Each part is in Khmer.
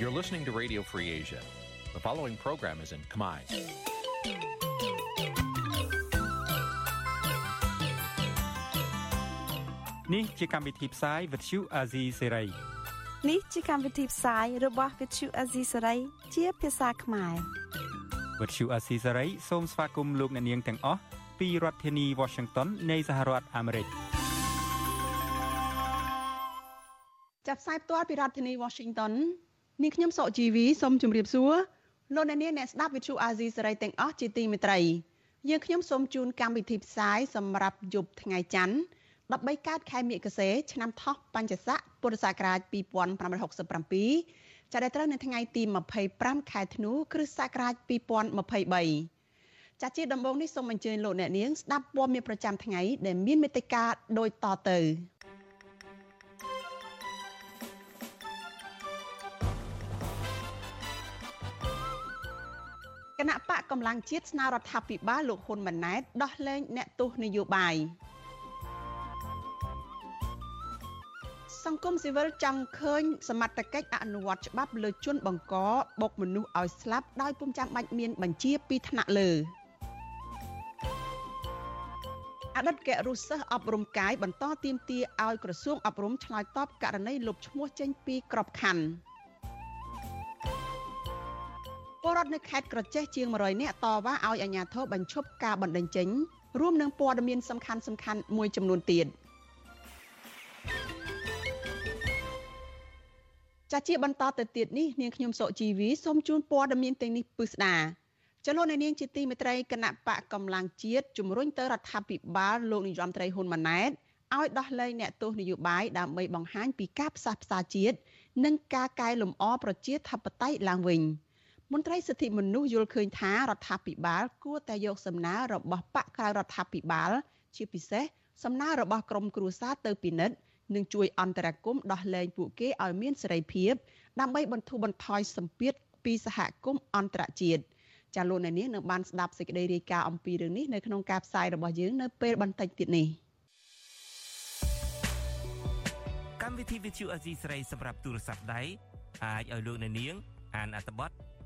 You're listening to Radio Free Asia. The following program is in Khmer. នេះជាកម្មវិធីផ្សាយ Vuthu Azizi Serai នេះជាកម្មវិធីផ្សាយរបស់ Vuthu Azizi Serai ជាភាសាខ្មែរ Vuthu Azizi Serai សូមស្វាគមន៍លោកអ្នកនាងទាំងអស់ពីរដ្ឋធានី Washington នៃសហរដ្ឋអាមេរិកចាប់ផ្សាយផ្ទាល់ពីរដ្ឋធានី Washington នាងខ្ញុំសកជីវីសូមជម្រាបសួរលោកអ្នកនាងអ្នកស្ដាប់ Vuthu Azizi Serai ទាំងអស់ជាទីមេត្រីយើងខ្ញុំសូមជូនកម្មវិធីផ្សាយសម្រាប់យប់ថ្ងៃច័ន្ទ13កើតខែមិគសេឆ្នាំថោះបัญចស័កពុរសករាជ2567ចាប់ដល់ត្រូវនៅថ្ងៃទី25ខែធ្នូគ្រិស្តសករាជ2023ចាជាដំបូងនេះសូមអញ្ជើញលោកអ្នកនាងស្ដាប់ព័ត៌មានប្រចាំថ្ងៃដែលមានមេត្តាដូចតទៅ គណៈបកកម្លាំងជាតិស្នើរដ្ឋាភិបាលលោកហ៊ុនម៉ាណែតដោះលែងអ្នកទោសនយោបាយសង្គមស៊ីវិលចង់ឃើញសមត្ថកិច្ចអនុវត្តច្បាប់លើជនបង្កបុកមនុស្សឲ្យស្លាប់ដោយពុំចាំបាច់មានបញ្ជាពីថ្នាក់លើអតីតករុសិស្សអប់រំកាយបន្តទៀមទាឲ្យក្រសួងអប់រំឆ្លើយតបករណីលុបឈ្មោះចេញពីក្របខ័ណ្ឌ ពលរដ្ឋនៅខេត្តក្រចេះជាង100នាក់តវ៉ាឲ្យអាជ្ញាធរបញ្ឈប់ការបណ្តេញចេញរួមនឹងព័ត៌មានសំខាន់សំខាន់មួយចំនួនទៀត។ចាជាបន្តទៅទៀតនេះនាងខ្ញុំសុជីវីសូមជូនព័ត៌មានទាំងនេះពិស្ដាចលនានាងជាទីមេត្រីគណៈបកកម្លាំងជាតិជំរុញទៅរដ្ឋាភិបាលលោកនាយរដ្ឋមន្ត្រីហ៊ុនម៉ាណែតឲ្យដោះលែងអ្នកទោសនយោបាយដើម្បីបង្ហាញពីការផ្សះផ្សាជាតិនិងការកែលម្អប្រជាធិបតេយ្យឡើងវិញ មន្ត្រីសិទ្ធិមនុស្សយល់ឃើញថារដ្ឋាភិបាល គួរតែយកសំណើរបស់បកក្រៅរដ្ឋាភិបាល ជាពិសេសសំណើរបស់ក្រមគ្រួសារទៅពិនិត្យនិងជួយអន្តរាគមន៍ដោះលែងពួកគេឲ្យមានសេរីភាពដើម្បីបន្ធូរបន្ថយសម្ពាធពីសហគមន៍អន្តរជាតិចាលោកអ្នកនាងនៅបានស្ដាប់សេចក្តីរាយការណ៍អំពីរឿងនេះនៅក្នុងការផ្សាយរបស់យើងនៅពេលបន្តិចទៀតនេះកម្មវិធី Vithu Azizi ស្រីសម្រាប់ទូរស័ព្ទដៃអាចឲ្យលោកអ្នកនាងអានអត្ថបទ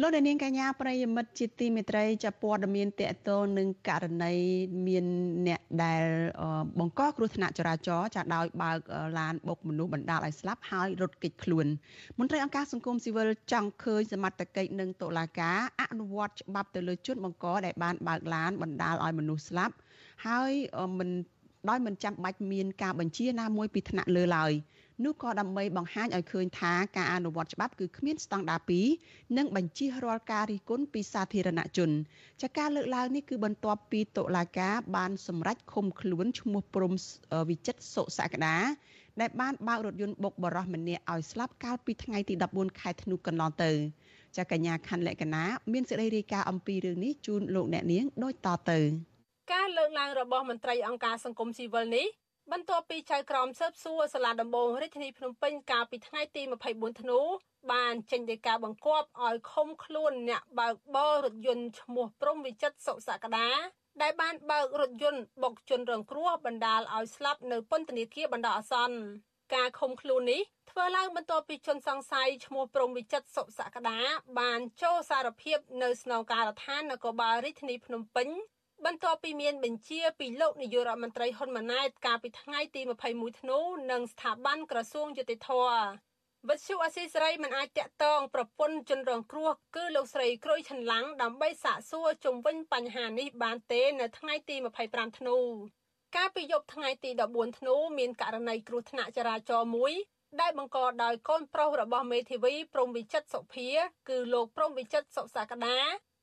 លោកនាងកញ្ញាប្រិយមិត្តជាទីមេត្រីចាព័ត៌មានតកតងនឹងករណីមានអ្នកដែលបង្កគ្រោះថ្នាក់ចរាចរណ៍ចាដោយបើកឡានបុកមនុស្សបណ្ដាលឲ្យស្លាប់ហើយរត់គេចខ្លួនមន្ត្រីអង្គការសង្គមស៊ីវិលចង់ឃើញសមត្ថកិច្ចនិងតុលាការអនុវត្តច្បាប់ទៅលើជនបង្កដែលបានបើកឡានបណ្ដាលឲ្យមនុស្សស្លាប់ហើយមិនដោយមិនចាំបាច់មានការបញ្ជាណាមួយពីថ្នាក់លើឡើយ នោះក៏ដើម្បីបង្ហាញឲ្យឃើញថាការអនុវត្តច្បាប់គឺគ្មានស្តង់ដារ2និងបញ្ជារាល់ការរិះគន់ពីសាធារណជនចាការលើកឡើងនេះគឺបន្ទាប់ពីតុលាការបានសម្រេចឃុំខ្លួនឈ្មោះព្រំវិចិត្រសុសក្តាដែលបានបើករថយន្តបុកបរោះម្នាក់ឲ្យស្លាប់កាលពីថ្ងៃទី14ខែធ្នូកន្លងទៅចាកញ្ញាខណ្ឌលក្ខណាមានសេចក្តីរាយការណ៍អំពីរឿងនេះជូនលោកអ្នកនាងដូចតទៅការលើកឡើងរបស់មន្ត្រីអង្គការសង្គមស៊ីវិលនេះ បន្ទាប់ពីចៅក្រមស៊ើបសួរសាលាដំបងរាជធានីភ្នំពេញកាលពីថ្ងៃទី24ធ្នូបានចេញដីកាបង្គាប់ឲ្យឃុំខ្លួនអ្នកបើកបររថយន្តឈ្មោះព្រំវិចិត្រសុសក្តាដែលបានបើករថយន្តបុកជនរងគ្រោះបណ្ដាលឲ្យស្លាប់នៅពន្ធនាគារបណ្ដោះអាសន្នការឃុំខ្លួននេះធ្វើឡើងបន្ទាប់ពីជនសង្ស័យឈ្មោះព្រំវិចិត្រសុសក្តាបានចូលសារភាពនៅស្នងការដ្ឋាននគរបាលរាជធានីភ្នំពេញ បន្ទាប់ពីមានបញ្ជាពីលោកនាយករដ្ឋមន្ត្រីហ៊ុនម៉ាណែតកាលពីថ្ងៃទី21ធ្នូនឹងស្ថាប័នក្រសួងយុតិធម៌វិទ្យុអស៊ីសេរីមិនអាចតាក់ទងប្រពន្ធជនរងគ្រោះគឺលោកស្រីក្រួយឆន្លាំងដើម្បីសាកសួរជុំវិញបញ្ហានេះបានទេនៅថ្ងៃទី25ធ្នូកាលពីយប់ថ្ងៃទី14ធ្នូមានករណីគ្រោះថ្នាក់ចរាចរណ៍មួយដែលបង្កដោយកូនប្រុសរបស់មេធាវីព្រំវិចិត្រសុភាគឺលោកព្រំវិចិត្រសុសាកដា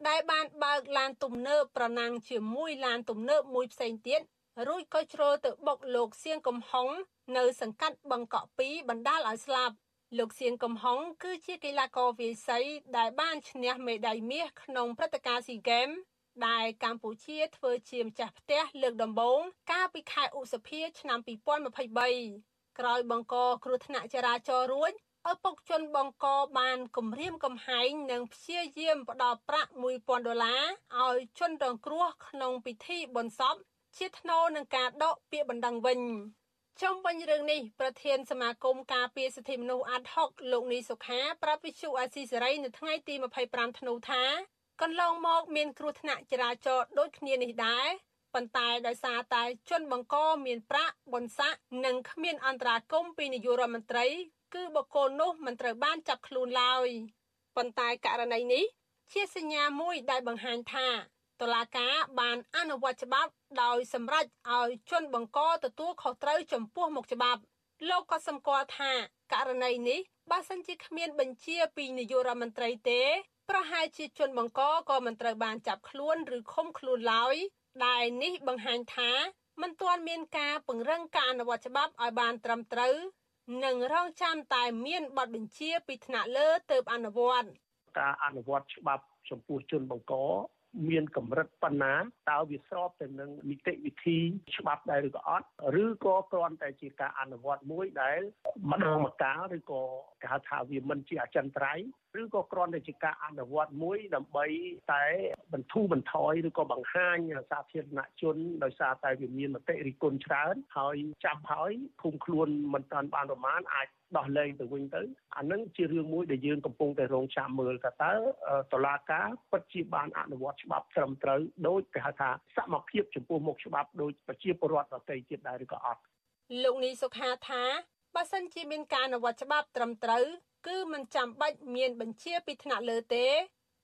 ដែលបានបើកឡានទំនើបប្រណាំងជាមួយឡានទំនើបមួយផ្សេងទៀតរួចក៏ជ្រុលទៅបុកលោកសៀងកំហុងនៅសង្កាត់បឹងកក់2បណ្ដាលឲ្យស្លាប់លោកសៀងកំហុងគឺជាកីឡាករវាយសីដែលបានឈ្នះមេដាយមាសក្នុងព្រឹត្តិការណ៍ស៊ីហ្គេមដែលកម្ពុជាធ្វើជាម្ចាស់ផ្ទះលើកដំបូងកាលពីខែឧសភាឆ្នាំ2023ក្រោយបង្កគ្រោះថ្នាក់ចរាចរណ៍រួច ឪពុកជនបង្កបានគម្រាមកំហែងនិងព្យាយាមផ្ដល់ប្រាក់1000ដុល្លារឲ្យជនរងគ្រោះក្នុងពិធីបុណ្យសពជាថ្នូរនឹងការដកពាក្យបណ្ដឹងវិញជុំវិញរឿងនេះប្រធានសមាគមការពារសិទ្ធិមនុស្សអាត់ហុកលោកនីសុខាប្រាប់វិទ្យុអាស៊ីសេរីនៅថ្ងៃទី25ធ្នូថាកន្លងមកមានគ្រោះថ្នាក់ចរាចរណ៍ដូចគ្នានេះដែរប៉ុន្តែដោយសារតែជនបង្កមានប្រាក់បនស័កនិងគ្មានអន្តរាគមពីនាយករដ្ឋមន្ត្រី គឺបុគ្គលនោះមិនត្រូវបានចាប់ខ្លួនឡើយប៉ុន្តែករណីនេះ ជាសញ្ញាមួយដែលបង្ហាញថាតុលាការបានអនុវត្តច្បាប់ដោយសម្រេចឲ្យជនបង្កទទួលខុសត្រូវចំពោះមុខច្បាប់លោកក៏សម្គាល់ថាករណីនេះបើសិនជាគ្មានបញ្ជាពីនាយករដ្ឋមន្ត្រីទេ ប្រហែលជាជនបង្កក៏មិនត្រូវបានចាប់ខ្លួនឬឃុំខ្លួនឡើយដែលនេះបង្ហាញថាមិនទាន់មានការពង្រឹងការអនុវត្តច្បាប់ឲ្យបានត្រឹមត្រូវ និងរងចាំតែមានបទបញ្ជាពីថ្នាក់លើទើបអនុវត្តការអនុវត្តច្បាប់ចំពោះជនបង្ក មានកម្រិតប៉ុណ្ណាតើវាស្របទៅនឹងនីតិវិធីច្បាប់ដែរឬក៏អត់ឬក៏គ្រាន់តែជាការអនុវត្តមួយដែលម្ដងម្កាលឬក៏គេហៅថាវាមិនជាអចិន្ត្រៃយ៍ឬក៏គ្រាន់តែជាការអនុវត្តមួយដើម្បីតែបន្ធូរបន្ថយឬក៏បង្ហាញសាធារណជនដោយសារតែវាមានមតិរិះគន់ច្រើនហើយចាប់ហើយឃុំខ្លួនមិនតាន់បានប្រមាណអាច ដោះលែងទៅវិញទៅអានឹងជារឿងមួយដែលយើងកំពុងតែរងចាំមើលថាតើតឡាការពិតជាបានអនុវត្តច្បាប់ត្រឹមត្រូវដោយគេហៅថាសមភាពចំពោះមុខច្បាប់ដោយប្រជាពលរដ្ឋដទៃទៀតដែរឬក៏អត់លោកនីសុខាថាបើសិនជាមានការអនុវត្តច្បាប់ត្រឹមត្រូវគឺមិនចាំបាច់មានបញ្ជាពីថ្នាក់លើទេ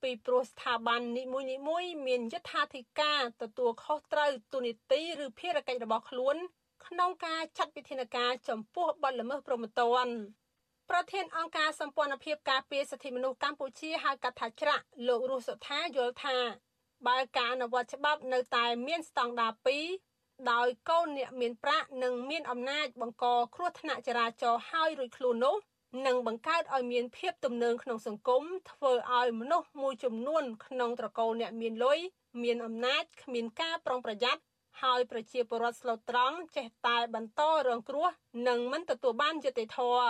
ពីព្រោះស្ថាប័ននីមួយៗមានយថាធិការទទួលខុសត្រូវទូនីតិឬភារកិច្ចរបស់ខ្លួន ក្នុងការចាត់វិធានការចំពោះបទល្មើសព្រហ្មទណ្ឌប្រធានអង្គការសម្ព័ន្ធភាពការពារសិទ្ធិមនុស្សកម្ពុជាហៅកាត់ថាច្រាក់លោករស់សុថាយល់ថាបើការអនុវត្តច្បាប់នៅតែមានស្តង់ដារ2ដោយកូនអ្នកមានប្រាក់និងមានអំណាចបង្កគ្រោះថ្នាក់ចរាចរណ៍ហើយរួចខ្លួននោះនឹងបង្កើតឲ្យមានភាពទំនើងក្នុងសង្គមធ្វើឲ្យមនុស្សមួយចំនួនក្នុងត្រកូលអ្នកមានលុយមានអំណាចគ្មានការប្រុងប្រយ័ត្ន ហើយប្រជាពលរដ្ឋស្លូតត្រង់ចេះតែបន្តរងគ្រោះនិងមិនទទួលបានយុត្តិធម៌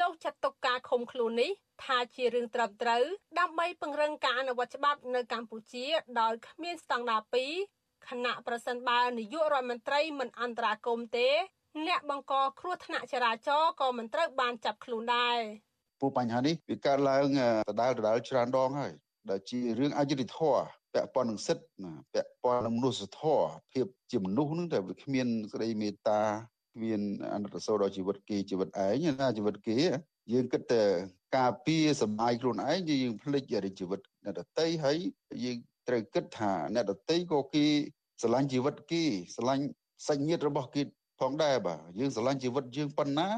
លោកចាត់ទុកការឃុំខ្លួននេះថាជារឿងត្រឹមត្រូវដើម្បីពង្រឹងការអនុវត្តច្បាប់នៅកម្ពុជាដោយគ្មានស្តង់ដារ2ខណៈប្រសិនបើនាយករដ្ឋមន្ត្រីមិនអន្តរាគមទេ អ្នកបង្កគ្រោះថ្នាក់ចរាចរណ៍ក៏មិនត្រូវបានចាប់ខ្លួនដែរពួកបញ្ហានេះវាកើតឡើងដដែលដដែលច្រើនដងហើយដែលជារឿងអយុត្តិធម៌ ពាក់ព័ន្ធនឹងសិទ្ធិណាពាក់ព័ន្ធនឹងមនុស្សធម៌ភាពជាមនុស្សនឹងតែវាគ្មានសេចក្តីមេត្តាគ្មានអនុត្តសោដល់ជីវិតគេជីវិតឯងណាជីវិតគេយើងគិតតែការពារសម្អាយខ្លួនឯងយើងភ្លេចជីវិតអ្នកដតីហើយយើងត្រូវគិតថាអ្នកដតីក៏គេស្រឡាញ់ជីវិតគេស្រឡាញ់សាច់ញាតិរបស់គេផងដែរបាទយើងស្រឡាញ់ជីវិតយើងប៉ុណ្ណា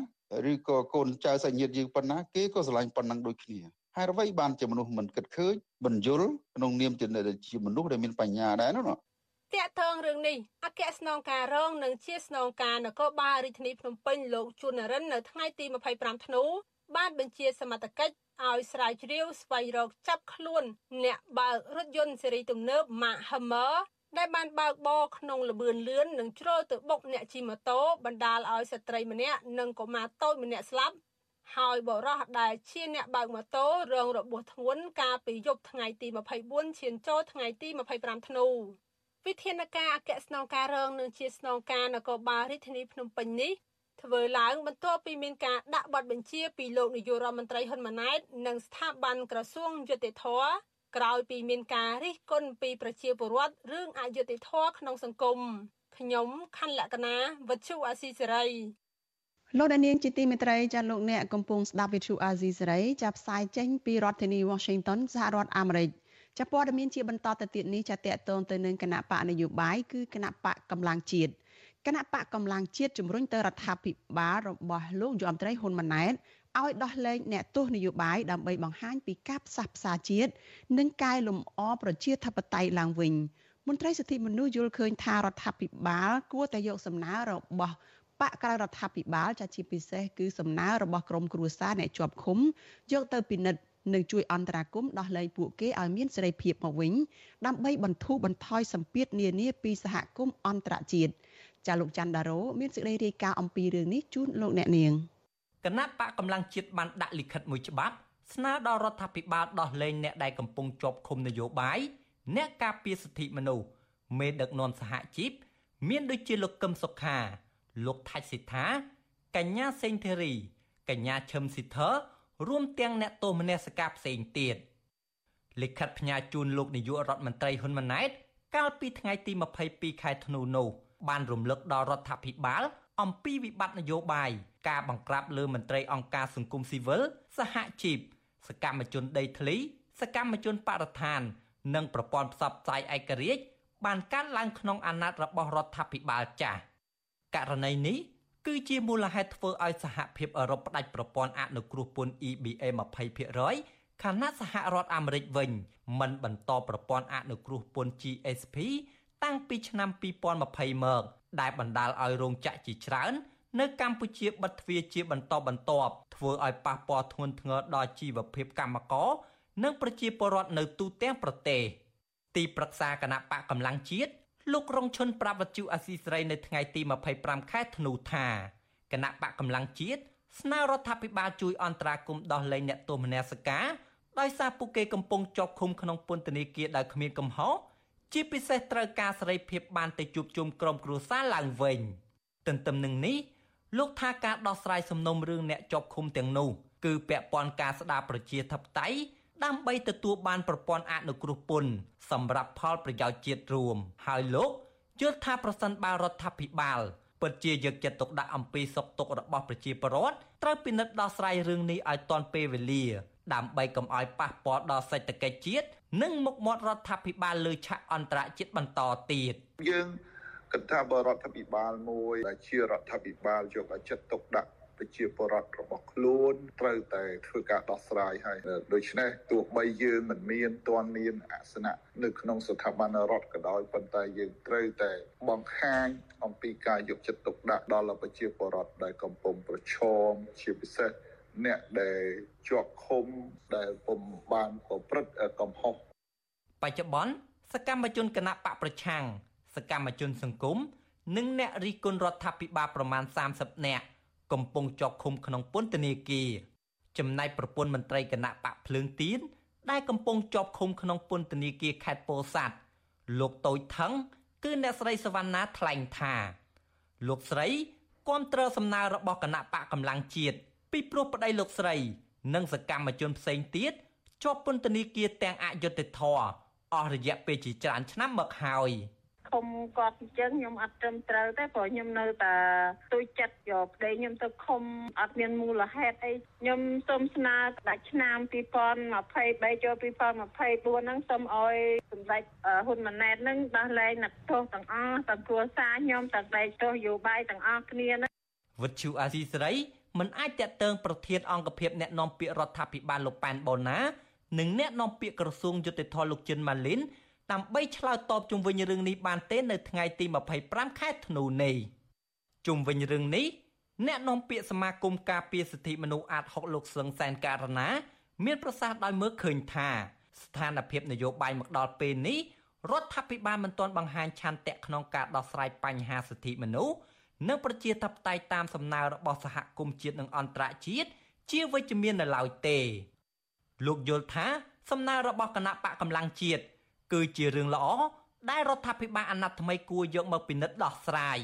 ឬក៏កូនចៅសាច់ញាតិយើងប៉ុណ្ណាគេក៏ស្រឡាញ់ប៉ុណ្ណឹងដូចគ្នា ហេតុអ្វីបានជាមនុស្សមិនគិតឃើញបញ្យលក្នុងនាមជាមនុស្សដែលមានបញ្ញាដែរនោះតាក់ទងរឿងនេះអគ្គស្នងការរងនិងជាស្នងការនគរបាលរាជធានីភ្នំពេញលោកជួននរិននៅថ្ងៃទី25ធ្នូបានបញ្ជាសមត្ថកិច្ចឲ្យស្រាវជ្រាវស្វែងរកចាប់ខ្លួនអ្នកបើករថយន្តស៊េរីទំនើប Mark Hammer ដែលបានបើកបរក្នុងលបឿនលឿននិងជ្រុលទៅបុកអ្នកជិះម៉ូតូបណ្ដាលឲ្យស្ត្រីម្នាក់និងកុមារតូចម្នាក់ស្លាប់ ហើយបរោះដែលជាអ្នកបើកម៉ូតូរងរបួសធ្ងន់កាលពីយប់ថ្ងៃទី24ឈានចូលថ្ងៃទី25ធ្នូវិធានការអគ្គស្នងការរងនឹងជាស្នងការនគរបាលរាជធានីភ្នំពេញនេះធ្វើឡើងបន្ទាប់ពីមានការដាក់បទបញ្ជាពីលោកនាយករដ្ឋមន្ត្រីហ៊ុនម៉ាណែតនិងស្ថាប័នក្រសួងយុតិធធក្រោយពីមានការរិះគន់ពីប្រជាពលរដ្ឋរឿងអយុត្តិធម៌ក្នុងសង្គមខ្ញុំខណ្ឌលក្ខណាវັດឈូអាស៊ីសេរី លោកដានៀងជាទីមេត្រីចាលោកអ្នកកំពុងស្ដាប់វិទ្យុអាស៊ីសេរីចាប់ផ្សាយចេញពីរដ្ឋធានី Washington សហរដ្ឋអាមេរិកចាព័ត៌មានជាបន្តទៅទៀតនេះចាតកតងទៅនឹងគណៈបកនយោបាយគឺគណៈបកកម្លាំងជាតិគណៈបកកម្លាំងជាតិជំរុញទៅរដ្ឋាភិបាលរបស់លោកយមត្រីហ៊ុនម៉ាណែតឲ្យដោះលែងអ្នកទោសនយោបាយដើម្បីបង្ហាញពីការផ្សះផ្សាជាតិនិងកែលម្អប្រជាធិបតេយ្យឡើងវិញមន្ត្រីសិទ្ធិមនុស្សយល់ឃើញថារដ្ឋាភិបាលគួរតែយកសំណើរបស់ បកក្រៅរដ្ឋាភិបាលចាជាពិសេសគឺសំណើរបស់ក្រមគ្រួសារអ្នកជាប់ឃុំយកទៅពិនិត្យនិងជួយអន្តរាគមន៍ដោះលែងពួកគេឲ្យមានសេរីភាពមកវិញដើម្បីបន្ធូរបន្ថយសម្ពាធនានាពីសហគមន៍អន្តរជាតិចាលោកច័ន្ទដារ៉ូមានសេចក្តីរាយការណ៍អំពីរឿងនេះជូនលោកអ្នកនាងគណៈបកកម្លាំងជាតិបានដាក់លិខិតមួយច្បាប់ស្នើដល់រដ្ឋាភិបាលដោះលែងអ្នកដែលកំពុងជាប់ឃុំនយោបាយអ្នកការពារសិទ្ធិមនុស្សមេដឹកនាំសហជីពមានដូចជាលោកកឹមសុខា លោកថាច់សិដ្ឋាកញ្ញាសេងធីរីកញ្ញាឈឹមស៊ីធើរួមទាំងអ្នកទោសមនសិការផ្សេងទៀតលិខិតផ្ញើជូនលោកនាយករដ្ឋមន្ត្រីហ៊ុនម៉ាណែតកាលពីថ្ងៃទី22ខែធ្នូនោះបានរំលឹកដល់រដ្ឋាភិបាលអំពីវិបត្តិនយោបាយការបង្ក្រាបលើមន្ត្រីអង្គការសង្គមស៊ីវិលសហជីពសកម្មជនដីធ្លី សកម្មជនបរិស្ថាន និងប្រព័ន្ធផ្សព្វផ្សាយឯករាជ្យបានកើតឡើងក្នុងអាណត្តិរបស់រដ្ឋាភិបាលចាស់ ករណីនេះគឺជាមូលហេតុធ្វើឲ្យសហភាពអឺរ៉ុបផ្ដាច់ប្រព័ន្ធអនុគ្រោះពន្ធ EBA 20%ខណៈសហរដ្ឋអាមេរិកវិញ មិនបន្តប្រព័ន្ធអនុគ្រោះពន្ធ GSP តាំងពីឆ្នាំ2020មកដែលបណ្ដាលឲ្យរោងចក្រជាច្រើន នៅកម្ពុជាបិទទ្វារជាបន្តបន្ទាប់ធ្វើឲ្យប៉ះពាល់ធ្ងន់ធ្ងរដល់ជីវភាពកម្មករនិងប្រជាពលរដ្ឋនៅទូទាំងប្រទេសទីប្រឹក្សាគណៈបកកម្លាំងជាតិ លោករងឈុនប្រាប់វិទ្យុអាស៊ីសេរីនៅថ្ងៃទី25ខែធ្នូថាគណៈបកកម្លាំងជាតិស្នើរដ្ឋាភិបាលជួយអន្តរាគមន៍ដោះលែងអ្នកទោសមនសិការដោយសារពួកគេកំពុងជាប់ឃុំក្នុងពន្ធនាគារដោយគ្មានកំហុសជាពិសេសត្រូវការសេរីភាពបានទៅជួបជុំក្រុមគ្រួសារឡើងវិញទន្ទឹមនឹងនេះលោកថាការដោះស្រាយសំណុំរឿងអ្នកជាប់ឃុំទាំងនោះគឺពាក់ព័ន្ធការស្ដារប្រជាធិបតេយ្យ ដើម្បីទទួលបានប្រព័ន្ធអនុគ្រោះពន្ធសម្រាប់ផលប្រយោជន៍ជាតិរួម ហើយលោកយល់ថាប្រសិនបើរដ្ឋាភិបាលពិតជាយកចិត្តទុកដាក់អំពីសុខទុក្ខរបស់ប្រជាពលរដ្ឋត្រូវពិនិត្យដោះស្រាយរឿងនេះឲ្យទាន់ពេលវេលា ដើម្បីកុំឲ្យប៉ះពាល់ដល់សេដ្ឋកិច្ចជាតិនិងមុខមាត់រដ្ឋាភិបាលលើឆាកអន្តរជាតិបន្តទៀតយើងគិតថាបរដ្ឋាភិបាលមួយដែលជារដ្ឋាភិបាលយកឲ្យចិត្តទុកដាក់ ប្រជាពលរដ្ឋរបស់ខ្លួនត្រូវតែធ្វើការដោះស្រាយហើយដូច្នេះទោះបីយើងមិនមានទាន់មានអាសនៈនៅក្នុងស្ថាប័នរដ្ឋក៏ដោយប៉ុន្តែយើងត្រូវតែបង្ហាញអំពីការយកចិត្តទុកដាក់ដល់ប្រជាពលរដ្ឋដែលកំពុងប្រឈមជាពិសេសអ្នកដែលជាប់ឃុំដែលពុំបានប្រព្រឹត្តកំហុសបច្ចុប្បន្នសកម្មជនគណៈបកប្រឆាំងសកម្មជនសង្គមនិងអ្នករិះគន់រដ្ឋាភិបាលប្រមាណ30នាក់ កំពុងជាប់ឃុំក្នុងពន្ធនាគារចំណែកប្រពន្ធមន្ត្រីគណៈបកភ្លើងទៀនដែលកំពុងជាប់ឃុំក្នុងពន្ធនាគារខេត្តពោធិ៍សាត់លោកតូចថងគឺអ្នកស្រីសវណ្ណាថ្លែងថា លោកស្រីគាំទ្រសំណើរបស់គណៈបកកម្លាំងជាតិពីព្រោះប្តីលោកស្រី និងសកម្មជនផ្សេងទៀតជាប់ពន្ធនាគារទាំងអយុត្តិធម៌អស់រយៈពេលជាច្រើនឆ្នាំមកហើយ។ ឃុំគាត់អញ្ចឹងខ្ញុំអត់ត្រឹមត្រូវទេព្រោះខ្ញុំនៅតែទួយចិត្តយកប្តីខ្ញុំទៅឃុំអត់មានមូលហេតុអីខ្ញុំសូមស្នើដាក់ឆ្នាំ2023ចូល2024ហ្នឹងសូមអោយសម្ដេចហ៊ុនម៉ាណែតហ្នឹងដោះលែងអ្នកទោសទាំងអស់ទាំងគ្រួសារខ្ញុំទាំងដៃទោសយោបាយទាំងអស់គ្នាណាវិទ្យុអាស៊ីសេរីមិនអាចតេតើងប្រធានអង្គភិបអ្នកនាំពាក្យរដ្ឋាភិបាលលោកប៉ែនបូណានិងអ្នកនាំពាក្យក្រសួងយុតិធធលោកជិនម៉ាលីន ដើម្បីឆ្លើយតបជុំវិញរឿងនេះបានទេនៅថ្ងៃទី25ខែធ្នូនេះជុំវិញរឿងនេះអ្នកនាំពាក្យសមាគមការពារសិទ្ធិមនុស្សអាត6លោកសឹងសែនការណា មានប្រសាសន៍ដោយមើលឃើញថាស្ថានភាពនយោបាយមកដល់ពេលនេះរដ្ឋាភិបាលមិនទាន់បង្ហាញឆន្ទៈក្នុងការដោះស្រាយបញ្ហាសិទ្ធិមនុស្សនិងប្រជាធិបតេយ្យតាមសំណើរបស់សហគមន៍ជាតិនិងអន្តរជាតិជាវិជ្ជមាននៅឡើយទេ លោកយល់ថាសំណើរបស់គណៈបកកម្លាំងជាតិ គឺជារឿងល្អដែលរដ្ឋាភិបាលអាណត្តិថ្មីគួរយកមកពិនិត្យដោះស្រាយ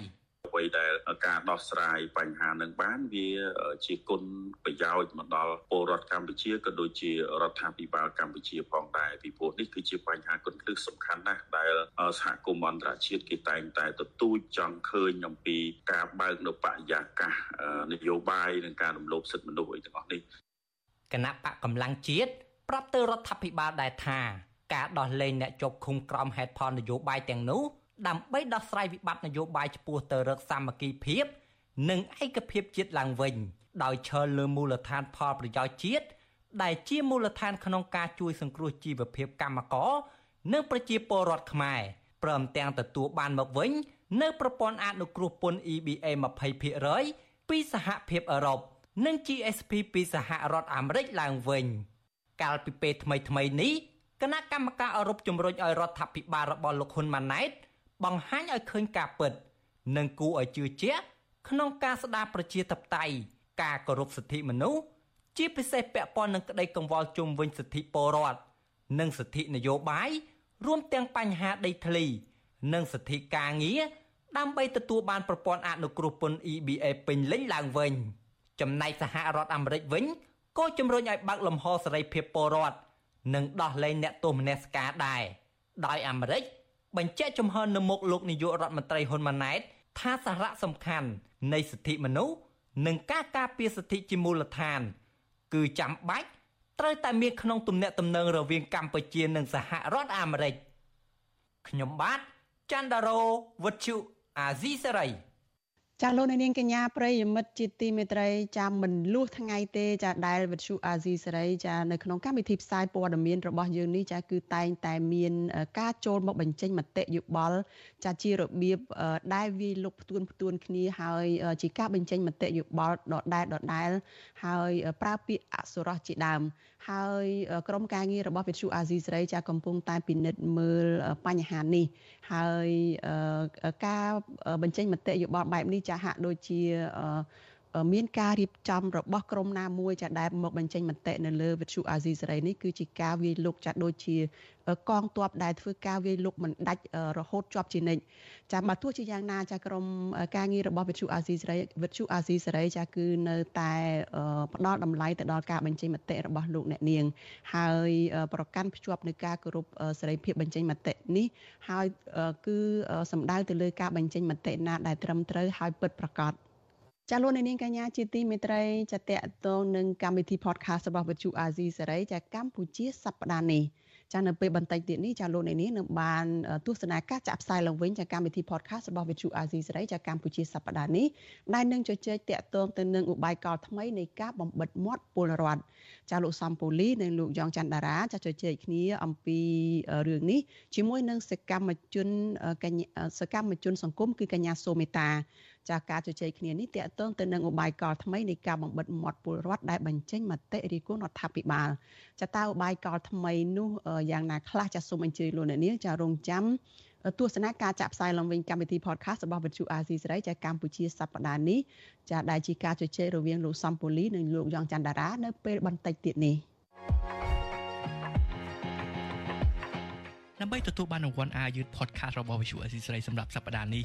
អ្វីដែលការដោះស្រាយបញ្ហានឹងបានវាជាគុណប្រយោជន៍មកដល់ពលរដ្ឋកម្ពុជាក៏ដូចជារដ្ឋាភិបាលកម្ពុជាផងដែរពីព្រោះនេះគឺជាបញ្ហាគុណគ្រឹះសំខាន់ណាស់ដែលសហគមន៍អន្តរជាតិគេតែងតែទទូចចង់ឃើញអំពីការបើកនៅបរិយាកាសនយោបាយនិងការរំលោភសិទ្ធិមនុស្សអីទាំងអស់នេះគណៈបកកម្លាំងជាតិប្រាប់ទៅរដ្ឋាភិបាលដែរថា ការដោះលែងអ្នកជាប់ឃុំក្រោមហេតុផលនយោបាយទាំងនោះដើម្បីដោះស្រាយវិបត្តិនយោបាយឆ្ពោះទៅរកសាមគ្គីភាព និងឯកភាពជាតិឡើងវិញ ដោយឈលលើមូលដ្ឋានផលប្រយោជន៍ជាតិដែលជាមូលដ្ឋានក្នុងការជួយសង្គ្រោះជីវភាពកម្មករនិងប្រជាពលរដ្ឋខ្មែរព្រមទាំងទទួលបានមកវិញ នៅប្រព័ន្ធអនុគ្រោះពន្ធ EBA 20%ពីសហភាពអឺរ៉ុបនិង GSP ពីសហរដ្ឋអាមេរិកឡើងវិញ កាលពីពេលថ្មីថ្មីនេះ គណៈកម្មការអឺរ៉ុបជំរុញឲ្យរដ្ឋាភិបាលរបស់លោកហ៊ុនម៉ាណែតបង្ហាញឲ្យឃើញការពិត និងគួរឲ្យជឿជាក់ក្នុងការស្ដារប្រជាធិបតេយ្យការគោរពសិទ្ធិមនុស្សជាពិសេសពាក់ព័ន្ធនឹងក្តីកង្វល់ជុំវិញសិទ្ធិពលរដ្ឋនិងសិទ្ធិនយោបាយរួមទាំងបញ្ហាដីធ្លី និងសិទ្ធិការងារដើម្បីទទួលបានប្រព័ន្ធអនុគ្រោះពន្ធ EBA ពេញលេញឡើងវិញចំណែកសហរដ្ឋអាមេរិកវិញក៏ជំរុញឲ្យបើកលំហសេរីភាពពលរដ្ឋ និងដោះលែងអ្នកទោសមនសិការដែរដោយអាមេរិកបញ្ជាក់ចំហនៅមុខលោកនាយករដ្ឋមន្ត្រីហ៊ុនម៉ាណែតថាសារៈសំខាន់នៃសិទ្ធិមនុស្សនិងការការពារសិទ្ធិជាមូលដ្ឋាន គឺចាំបាច់ត្រូវតែមានក្នុងទំនាក់ទំនងរវាងកម្ពុជានិងសហរដ្ឋអាមេរិកខ្ញុំបាទច័ន្ទដារោវុទ្ធុអាស៊ីសេរី ចាលោកនាងកញ្ញាប្រិយមិត្តជាទីមេត្រីចាមិនលួសថ្ងៃទេចាដែលវិទ្យុអាស៊ីសេរីចានៅក្នុងកម្មវិធីផ្សាយព័ត៌មានរបស់យើងនេះចាគឺតែងតែមានការចូលមកបញ្ចេញមតិយោបល់ចាជារបៀបដែលវាលុកផ្ទួនផ្ទួនគ្នាហើយជាការបញ្ចេញមតិយោបល់ដដែលដដែលហើយប្រើពាក្យអសុរោះជាដើម ហើយក្រុមការងាររបស់វិទ្យុអាស៊ីសេរីចាកំពុងតែពិនិត្យមើលបញ្ហានេះ ហើយការបញ្ចេញមតិយោបល់បែបនេះចាហាក់ដូចជា មានការរៀបចំរបស់ក្រមណាមួយចាដែលមកបញ្ចេញមតិនៅលើវិទ្យុអាស៊ីសេរីនេះគឺជាការវាយលុកចាដូចជាកងទ័ពដែលធ្វើការវាយលុកមិនដាច់រហូតជាប់ជានិច្ចចាបើទោះជាយ៉ាងណាចាក្រមការងាររបស់វិទ្យុអាស៊ីសេរីវិទ្យុអាស៊ីសេរីចាគឺនៅតែផ្ដល់តម្លៃទៅដល់ការបញ្ចេញមតិរបស់លោកអ្នកនាង ហើយប្រកាន់ភ្ជាប់នឹងការគោរពសេរីភាពបញ្ចេញមតិនេះហើយគឺសំដៅទៅលើការបញ្ចេញមតិណាដែលត្រឹមត្រូវហើយពិតប្រាកដ ចាលោកនាងកញ្ញាជាទីមេត្រីចាតកតងនឹងកម្មវិធី podcast របស់វិទ្យុអាស៊ីសេរីចាកម្ពុជាសប្តាហ៍នេះចានៅពេលបន្តិចទៀតនេះចាលោកនាងនឹងបានទស្សនាការចាក់ផ្សាយឡើងវិញចាកម្មវិធី podcast របស់វិទ្យុអាស៊ីសេរីចាកម្ពុជាសប្តាហ៍នេះដែលនឹងជជែកតាក់ទងទៅនឹងឧបាយកលថ្មីនៃការបំបិតមាត់ពលរដ្ឋចាលោកសំពូលីនិងលោកយ៉ងច័ន្ទតារាចាជជែកគ្នាអំពីរឿងនេះជាមួយនឹងសកម្មជនសកម្មជនសង្គមគឺកញ្ញាសូមេតា ចាការជជែកគ្នានេះតកតងទៅនឹងឧបាយកលថ្មីនៃការបំបិតមាត់ពលរដ្ឋដែលបញ្ចេញមតិរិះគន់រដ្ឋាភិបាលចាតើឧបាយកលថ្មីនោះយ៉ាងណាខ្លះចាសូមអញ្ជើញលោកអ្នកនាងចារងចាំទស្សនាការចាក់ផ្សាយឡើងវិញកម្មវិធី podcast របស់វិទ្យុអាស៊ីសេរីចាកម្ពុជាសប្តាហ៍នេះចាដែលជាការជជែករវាងលោកសំពូលីនិងលោកយ៉ងច័ន្ទតារានៅពេលបន្តិចទៀតនេះដើម្បីទទួលបានរង្វាន់អាយុធ podcast របស់ Visual Assisray សម្រាប់សប្តាហ៍នេះ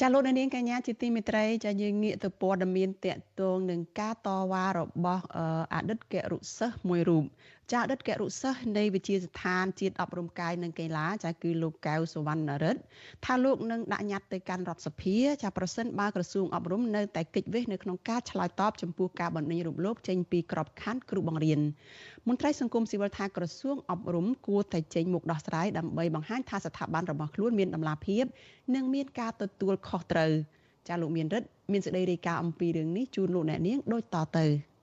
ចាលោកនាងកញ្ញាជាទីមេត្រីចាយើងងាកទៅព័ត៌មានតកតងនឹងការតវ៉ារបស់អតីតករុសិស្សមួយរូប ចាអតីតករុសិស្សនៃវិជាស្ថានជាតិអប់រំកាយនិងកីឡាចាគឺលោកកៅសវណ្ណរិទ្ធថាលោកនឹងដាក់ញត្តិទៅកាន់រដ្ឋសភាចាប្រសិនបើក្រសួងអប់រំនៅតែកិច្ចវេះនៅក្នុងការឆ្លើយតបចំពោះការបណ្ដេញរូបលោកចេញពីក្របខ័ណ្ឌគ្រូបង្រៀនមន្ត្រីសង្គមស៊ីវិលថាក្រសួងអប់រំគួរតែចេញមុខដោះស្រាយដើម្បីបង្ហាញថាស្ថាប័នរបស់ខ្លួនមានតម្លាភាព និងមានការទទួលខុសត្រូវចាលោកមានរិទ្ធមានសេចក្តីរាយការណ៍អំពីរឿងនេះជូនលោកអ្នកនាងដូចតទៅ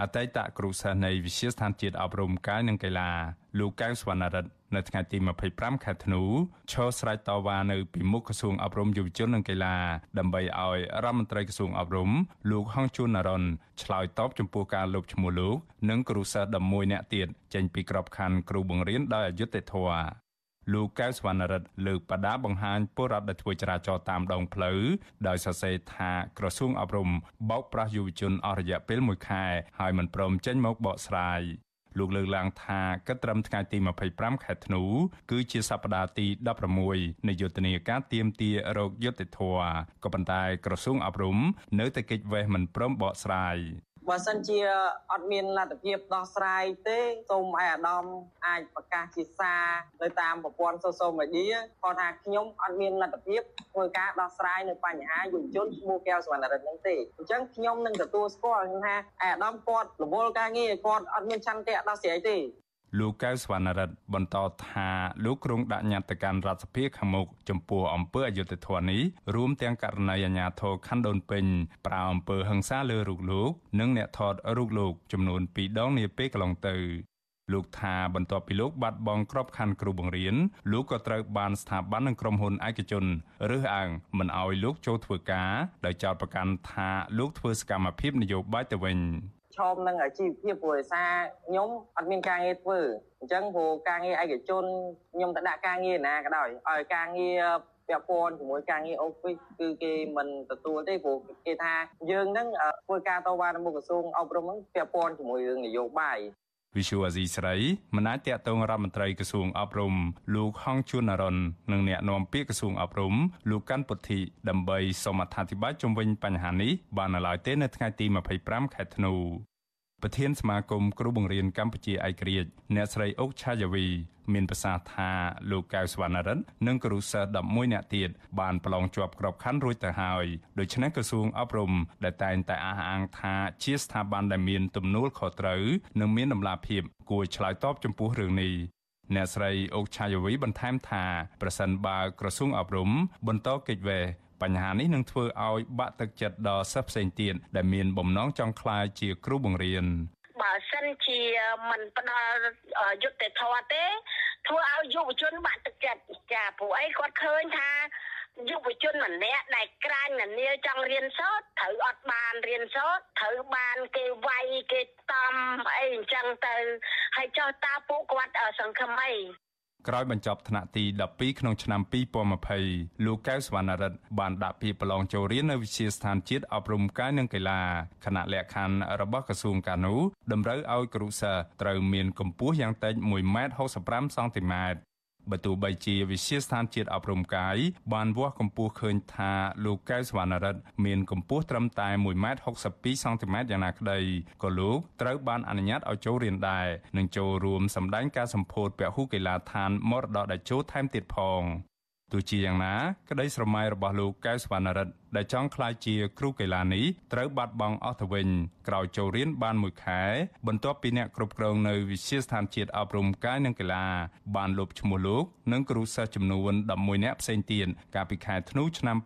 អតីតគ្រូសិស្សនៃវិទ្យាស្ថានជាតិអប់រំកាយនិងកីឡាលោកកៅសវណ្ណរិទ្ធនៅថ្ងៃទី25ខែធ្នូឈរស្រែកតវ៉ានៅពីមុខក្រសួងអប់រំយុវជននិងកីឡាដើម្បីឲ្យរដ្ឋមន្ត្រីក្រសួងអប់រំលោកហងជួននរ៉ុនឆ្លើយតបចំពោះការលុបឈ្មោះលោកនិងគ្រូសិស្ស11នាក់ទៀតចេញពីក្របខ័ណ្ឌគ្រូបង្រៀនដោយអយុត្តិធម៌ លោកកៅសវណ្ណរិទ្ធលើកបដាបង្ហាញពលរដ្ឋដែលធ្វើចរាចរណ៍តាមដងផ្លូវដោយសរសេរថាក្រសួងអប់រំបោកប្រាស់យុវជនអស់រយៈពេល1ខែហើយមិនព្រមចេញមកបកស្រាយលោកលើកឡើងថាគិតត្រឹមថ្ងៃទី25ខែធ្នូគឺជាសប្តាហ៍ទី16នៃយុទ្ធនាការទៀមទារោគយុត្តិធម៌ក៏ប៉ុន្តែក្រសួងអប់រំនៅតែគេចវេះមិនព្រមបកស្រាយ បើសិនជាអត់មានលទ្ធភាពដោះស្រាយទេសូមឲ្យអាដាមអាចប្រកាសជាសារនៅតាមប្រព័ន្ធ social media គាត់ថាខ្ញុំអត់មានលទ្ធភាពធ្វើការដោះស្រាយនៅបញ្ហាយុវជនឈ្មោះកែវសវណ្ណរិទ្ធហ្នឹងទេអញ្ចឹងខ្ញុំនឹងទទួលស្គាល់ថាអាដាមគាត់រវល់ការងារគាត់អត់មានឆន្ទៈដោះស្រាយទេ លោកកៅសវណ្ណរិទ្ធបន្តថាលោកគ្រងដាក់ញត្តិការរដ្ឋសភាខាងមុខចំពោះអំពើអយុត្តិធម៌នេះរួមទាំងករណីអាញាធរខណ្ឌដូនពេញប្រើអំពើហិង្សាលើរូបលោក និងអ្នកថតរូបលោកចំនួន2ដងនាពេលកន្លងទៅលោកថាបន្ទាប់ពីលោកបាត់បង់ក្របខ័ណ្ឌគ្រូបង្រៀនលោកក៏ត្រូវបានស្ថាប័ននិងក្រុមហ៊ុនឯកជនរើសអើងមិនអោយលោកចូលធ្វើការដោយចោទប្រកាន់ថាលោកធ្វើសកម្មភាពនយោបាយទៅវិញ ឈមនឹងអាជីវភាពព្រោះឯសារខ្ញុំអត់មានការងារធ្វើអញ្ចឹងព្រោះការងារឯកជនខ្ញុំទៅដាក់ការងារណាក៏ដោយឲ្យការងារពាក់ព័ន្ធជាមួយការងារអូហ្វីសគឺគេមិនទទួលទេព្រោះគេថាយើងនឹងធ្វើការតវ៉ានៅមុខក្រសួងអប់រំហ្នឹងពាក់ព័ន្ធជាមួយរឿងនយោបាយ វិសុវអាស៊ីស្រីមិនអាចតាក់ទងរដ្ឋមន្ត្រីក្រសួងអប់រំលោកហងជួននរននិងអ្នកនាំពាក្យក្រសួងអប់រំលោកកាន់ពុទ្ធិដើម្បីសូមអធិប្បាយជុំវិញបញ្ហានេះបាននៅឡើយទេនៅថ្ងៃទី25ខែធ្នូ ប្រធានសមាគមគ្រូបង្រៀនកម្ពុជាឯករាជ្យអ្នកស្រីអុកឆាយាវី មានប្រសាសន៍ថាលោកកៅសវណ្ណរិននិងគ្រូសិស្ស11នាក់ទៀតបានប្រឡងជាប់ក្របខ័ណ្ឌរួចទៅហើយដូច្នេះក្រសួងអប់រំដែលតែងតែអះអាងថាជាស្ថាប័នដែលមានទំនួលខុសត្រូវនិងមានដំណាភាពគួរឆ្លើយតបចំពោះរឿងនេះអ្នកស្រីអុកឆាយាវីបន្ថែមថាប្រសិនបើក្រសួងអប់រំបន្តកិច្ចវេះ បញ្ហានេះនឹងធ្វើឲ្យបាក់ទឹកចិត្តដល់សិស្សផ្សេងទៀតដែលមានបំណងចង់ក្លាយជាគ្រូបង្រៀនបើសិនជាមិនផ្ដល់យុត្តិធម៌ទេ ធ្វើឲ្យយុវជនបាក់ទឹកចិត្តចាព្រោះអីគាត់ឃើញថាយុវជនម្នាក់ដែលក្រាញនានាចង់រៀនសូត្រត្រូវអត់បានរៀនសូត្រត្រូវបានគេវាយគេតំអីអញ្ចឹងទៅហើយចោះតើពួកគាត់សង្ឃឹមអី ក្រោយបញ្ចប់ថ្នាក់ទី12ក្នុងឆ្នាំ2020លោកកៅសវណ្ណរិទ្ធបានដាក់ពាក្យប្រឡងចូលរៀននៅវិទ្យាស្ថានជាតិអប់រំកាយនិងកីឡាគណៈលក្ខខណ្ឌរបស់ក្រសួងកានូតម្រូវឲ្យគ្រូសិស្សត្រូវមានកម្ពស់យ៉ាងតិច1.65សង់ទីម៉ែត្រ បើទោះបីជាវិទ្យាស្ថានជាតិអប់រំកាយបានវាស់កម្ពស់ឃើញថាលោកកែវសវណ្ណរិទ្ធមានកម្ពស់ត្រឹមតែ1.62សង់ទីម៉ែត្រយ៉ាងណាក្តីក៏លោកត្រូវបានអនុញ្ញាតឲ្យចូលរៀនដែរនិងចូលរួមសម្ដែងការសម្ពោធពហុកីឡដ្ឋានមរតកតេជោថែមទៀតផង ទោះជាយ៉ាងណាក្តីស្រមៃរបស់លោកកែវសវណ្ណរិទ្ធដែលចង់ក្លាយជាគ្រូកីឡានេះត្រូវបាត់បង់អស់ទៅវិញក្រោយចូលរៀនបានមួយខែបន្ទាប់ពីអ្នកគ្រប់គ្រងនៅវិទ្យាស្ថានជាតិអប់រំកាយនិងកីឡាបានលុបឈ្មោះលោកនិងគ្រូសិស្សចំនួន11នាក់ផ្សេងទៀតកាលពីខែធ្នូឆ្នាំ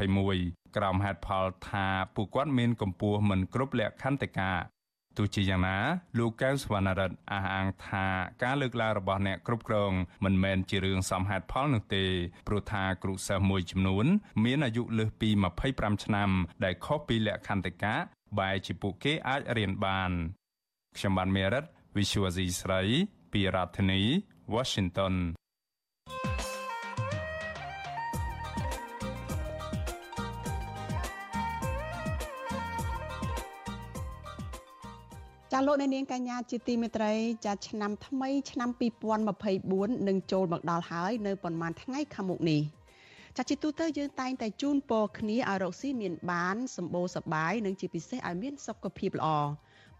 2021ក្រោមហេតុផលថាពួកគាត់មានកម្ពស់មិនគ្រប់លក្ខន្តិកា ទោះជាយ៉ាងណាលោកកែវសវណ្ណរិទ្ធអះអាងថាការលើកឡើងរបស់អ្នកគ្រប់គ្រងមិនមែនជារឿងសមហេតុផលនោះទេព្រោះថាគ្រូសិស្សមួយចំនួន មានអាយុលើសពី25ឆ្នាំ ដែលខុសពីលក្ខន្តិកៈបែរជាពួកគេអាចរៀនបានខ្ញុំបានមេរិត Visual C ស្រីពីរដ្ឋធានី Washington ចាលោកអ្នកនាងកញ្ញាជាទីមេត្រីចាឆ្នាំថ្មីឆ្នាំ2024នឹងចូលមកដល់ហើយនៅប្រហែលថ្ងៃខាងមុខនេះចាជាទូទៅយើងតែងតែជូនពរគ្នាឲ្យរកស៊ីមានបានសម្បូរសប្បាយនិងជាពិសេសឲ្យមានសុខភាពល្អ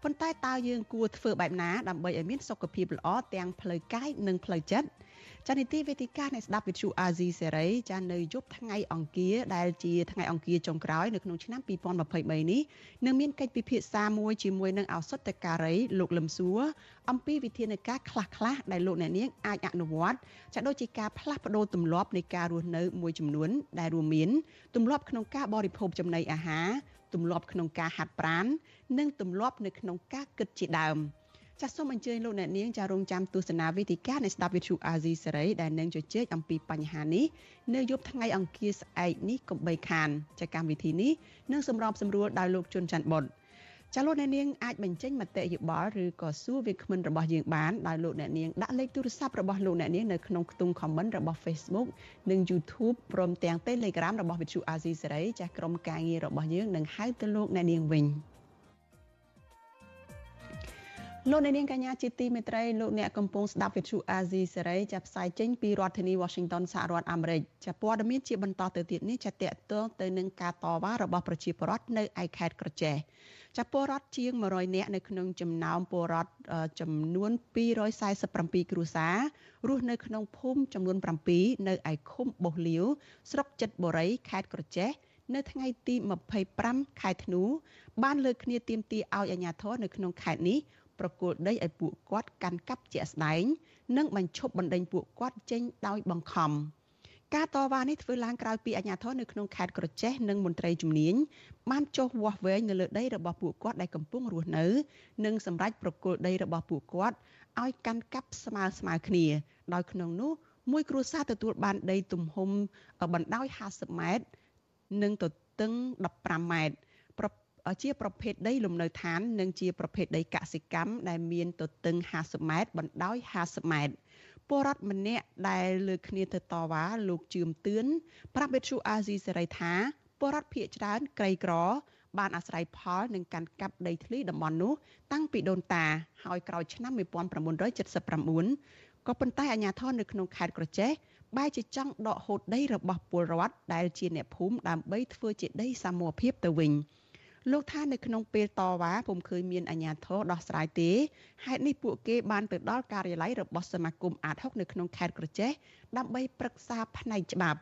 ប៉ុន្តែតើយើងគួរធ្វើបែបណាដើម្បីឲ្យមានសុខភាពល្អទាំងផ្លូវកាយនិងផ្លូវចិត្ត ចានីតិវេទិកានៃស្ដាប់វិទ្យុអាស៊ីសេរីចានៅយប់ថ្ងៃអង្គារដែលជាថ្ងៃអង្គារចុងក្រោយនៅក្នុងឆ្នាំ2023នេះនឹងមានកិច្ចពិភាក្សាមួយជាមួយនឹងអសតការីលោកលឹមសួរអំពីវិធានការខ្លះខ្លះដែលលោកអ្នកនាងអាចអនុវត្តចាដូចជាការផ្លាស់ប្ដូរទម្លាប់នៃការរស់នៅមួយចំនួន ដែលរួមមានទម្លាប់ក្នុងការបរិភោគចំណីអាហារទម្លាប់ក្នុងការហាត់ប្រាណនិងទម្លាប់នៅក្នុងការគិតជាដើម។ ចាសសូមអញ្ជើញលោកអ្នកនាងចារងចាំទស្សនាវេទិកានៃស្ដាប់វិទ្យុអាស៊ីសេរីដែលនឹងជជែកអំពីបញ្ហានេះនៅយប់ថ្ងៃអង្គារស្អែកនេះកុំបីខានចាកម្មវិធីនេះនឹងសម្របសម្រួលដោយលោកជុនច័ន្ទបុតចាលោកអ្នកនាងអាចបញ្ចេញមតិយោបល់ឬក៏សួរវាគ្មិនរបស់យើងបានដោយលោកអ្នកនាងដាក់លេខទូរស័ព្ទរបស់លោកអ្នកនាងនៅក្នុងខ្ទង់ comment របស់ Facebook និង YouTube ព្រមទាំង Telegram របស់ Vithu Azizi Serai ចាស់ក្រុមការងាររបស់យើងនឹងហៅទៅលោកអ្នកនាងវិញ។ លោកអ្នកនាងកញ្ញាជាទីមេត្រីលោកអ្នកកំពុងស្ដាប់វិទ្យុអាស៊ីសេរីចាប់ផ្សាយចេញពីរដ្ឋធានី Washington សហរដ្ឋអាមេរិកចាប់ព័ត៌មានជាបន្តទៅទៀតនេះចាតតទៅទៅនឹងការតវ៉ារបស់ប្រជាពលរដ្ឋនៅឯខេត្តក្រចេះចាប់ពលរដ្ឋជាង100នាក់នៅក្នុងចំណោមពលរដ្ឋចំនួន247គ្រួសាររស់នៅក្នុងភូមិចំនួន7នៅឯឃុំបោះលាវស្រុកចិត្តបុរីខេត្តក្រចេះនៅថ្ងៃទី25ខែធ្នូបានលើកគ្នាទាមទារឲ្យអាជ្ញាធរនៅក្នុងខេត្តនេះ ប្រគល់ដីឲ្យពួកគាត់កាន់កាប់ជាក់ស្ដែង និងបញ្ឈប់បណ្ដេញពួកគាត់ចេញដោយបង្ខំការតវ៉ានេះធ្វើឡើងក្រោយពីអាជ្ញាធរនៅក្នុងខេត្តក្រចេះនិងមន្ត្រីជំនាញបានចុះវាស់វែងនៅលើដីរបស់ពួកគាត់ដែលកំពុងរស់នៅនិងសម្រេចប្រគល់ដីរបស់ពួកគាត់ឲ្យកាន់កាប់ស្មើស្មើគ្នា ដោយក្នុងនោះមួយគ្រួសារទទួលបានដីទំហំបណ្ដោយ50ម៉ែត្រនិងទទឹង15ម៉ែត្រ ជាប្រភេទដីលំនៅឋាន និងជាប្រភេទដីកសិកម្មដែលមានទទឹង50ម៉ែត្របណ្ដោយ50ម៉ែត្រពលរដ្ឋម្នាក់ដែលលើកគ្នាទៅតវ៉ាលោកជឿមទឿនប្រាប់វិទ្យុអាស៊ីសេរីថាពលរដ្ឋភៀកច្រើនក្រីក្របានអាស្រ័យផលនឹងការកាប់ដីធ្លីតំបន់នោះតាំងពីដូនតាហើយក្រោយឆ្នាំ1979ក៏ប៉ុន្តែអាជ្ញាធរនៅក្នុងខេត្តក្រចេះបែរជាចង់ដកហូតដីរបស់ពលរដ្ឋដែលជាអ្នកភូមិដើម្បីធ្វើជាដីសមរភាពទៅវិញ។ លោកថានៅក្នុងពេលតវ៉ាពុំឃើញមានអាជ្ញាធរដោះស្រាយទេហេតុនេះពួកគេបានទៅដល់ការិយាល័យរបស់សមាគមអាត60នៅក្នុងខេត្តក្រចេះដើម្បីប្រឹក្សាផ្នែកច្បាប់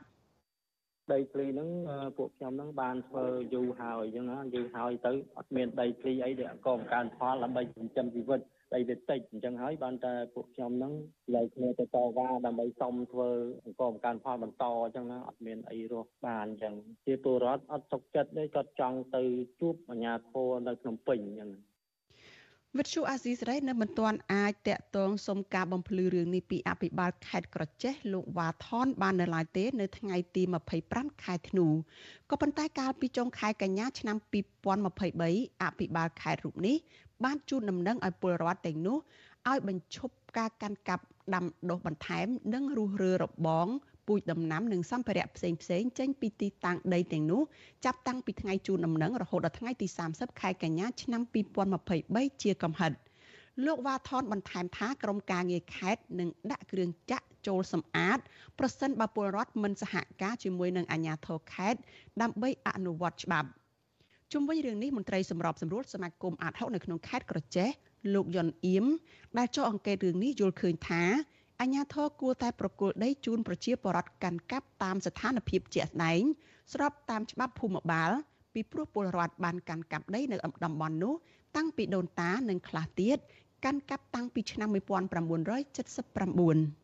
ដីធ្លីហ្នឹងពួកខ្ញុំហ្នឹងបានធ្វើយូរហើយអញ្ចឹងណាយូរហើយទៅអត់មានដីធ្លីអីដែលកងការផលដើម្បីចិញ្ចឹមជីវិត ដីវាតិចអញ្ចឹងហើយបានតែពួកខ្ញុំហ្នឹងលើគ្នាទៅតវ៉ាដើម្បីសុំធ្វើអង្គមការផលបន្តអញ្ចឹងណាអត់មានអីរស់បានអញ្ចឹងជាពលរដ្ឋអត់សុខចិត្តទេគាត់ចង់ទៅជួបអាជ្ញាធរនៅភ្នំពេញអញ្ចឹងវិទ្យុអាស៊ីសេរីនៅមិនទាន់អាចតាក់ទងសុំការបំភ្លឺរឿងនេះពីអភិបាលខេត្តក្រចេះលោកវ៉ាថនបាននៅឡើយទេ នៅថ្ងៃទី25ខែធ្នូក៏ប៉ុន្តែកាលពីចុងខែកញ្ញាឆ្នាំ2023អភិបាលខេត្តរូបនេះ បានជូនដំណឹងឲ្យពលរដ្ឋទាំងនោះឲ្យបញ្ឈប់ការកាន់កាប់ដាំដុះបន្ថែម និងរុះរើរបងពូជដំណាំនិងសម្ភារៈផ្សេងផ្សេងចេញពីទីតាំងដីទាំងនោះចាប់តាំងពីថ្ងៃជូនដំណឹងរហូតដល់ថ្ងៃទី30ខែកញ្ញាឆ្នាំ2023ជាកំហិតលោកវ៉ាថនបន្ថែមថាក្រមការងារខេត្តនឹងដាក់គ្រឿងចាក់ចូលសម្អាតប្រសិនបើពលរដ្ឋមិនសហការជាមួយនឹងអាជ្ញាធរខេត្តដើម្បីអនុវត្តច្បាប់ ជុំវិញរឿងនេះមន្ត្រីសម្របសម្រួលសមាគមអាត60នៅក្នុងខេត្តក្រចេះលោកយុនអៀមដែលចុះអង្កេតរឿងនេះយល់ឃើញថាអាជ្ញាធរគួរតែប្រគល់ដីជូនប្រជាពលរដ្ឋកាន់កាប់តាមស្ថានភាពជាក់ស្ដែងស្របតាមច្បាប់ភូមិបាលពីព្រោះពលរដ្ឋបានកាន់កាប់ដីនៅតំបន់នោះតាំងពីដូនតានិងខ្លះទៀតកាន់កាប់តាំងពីឆ្នាំ1979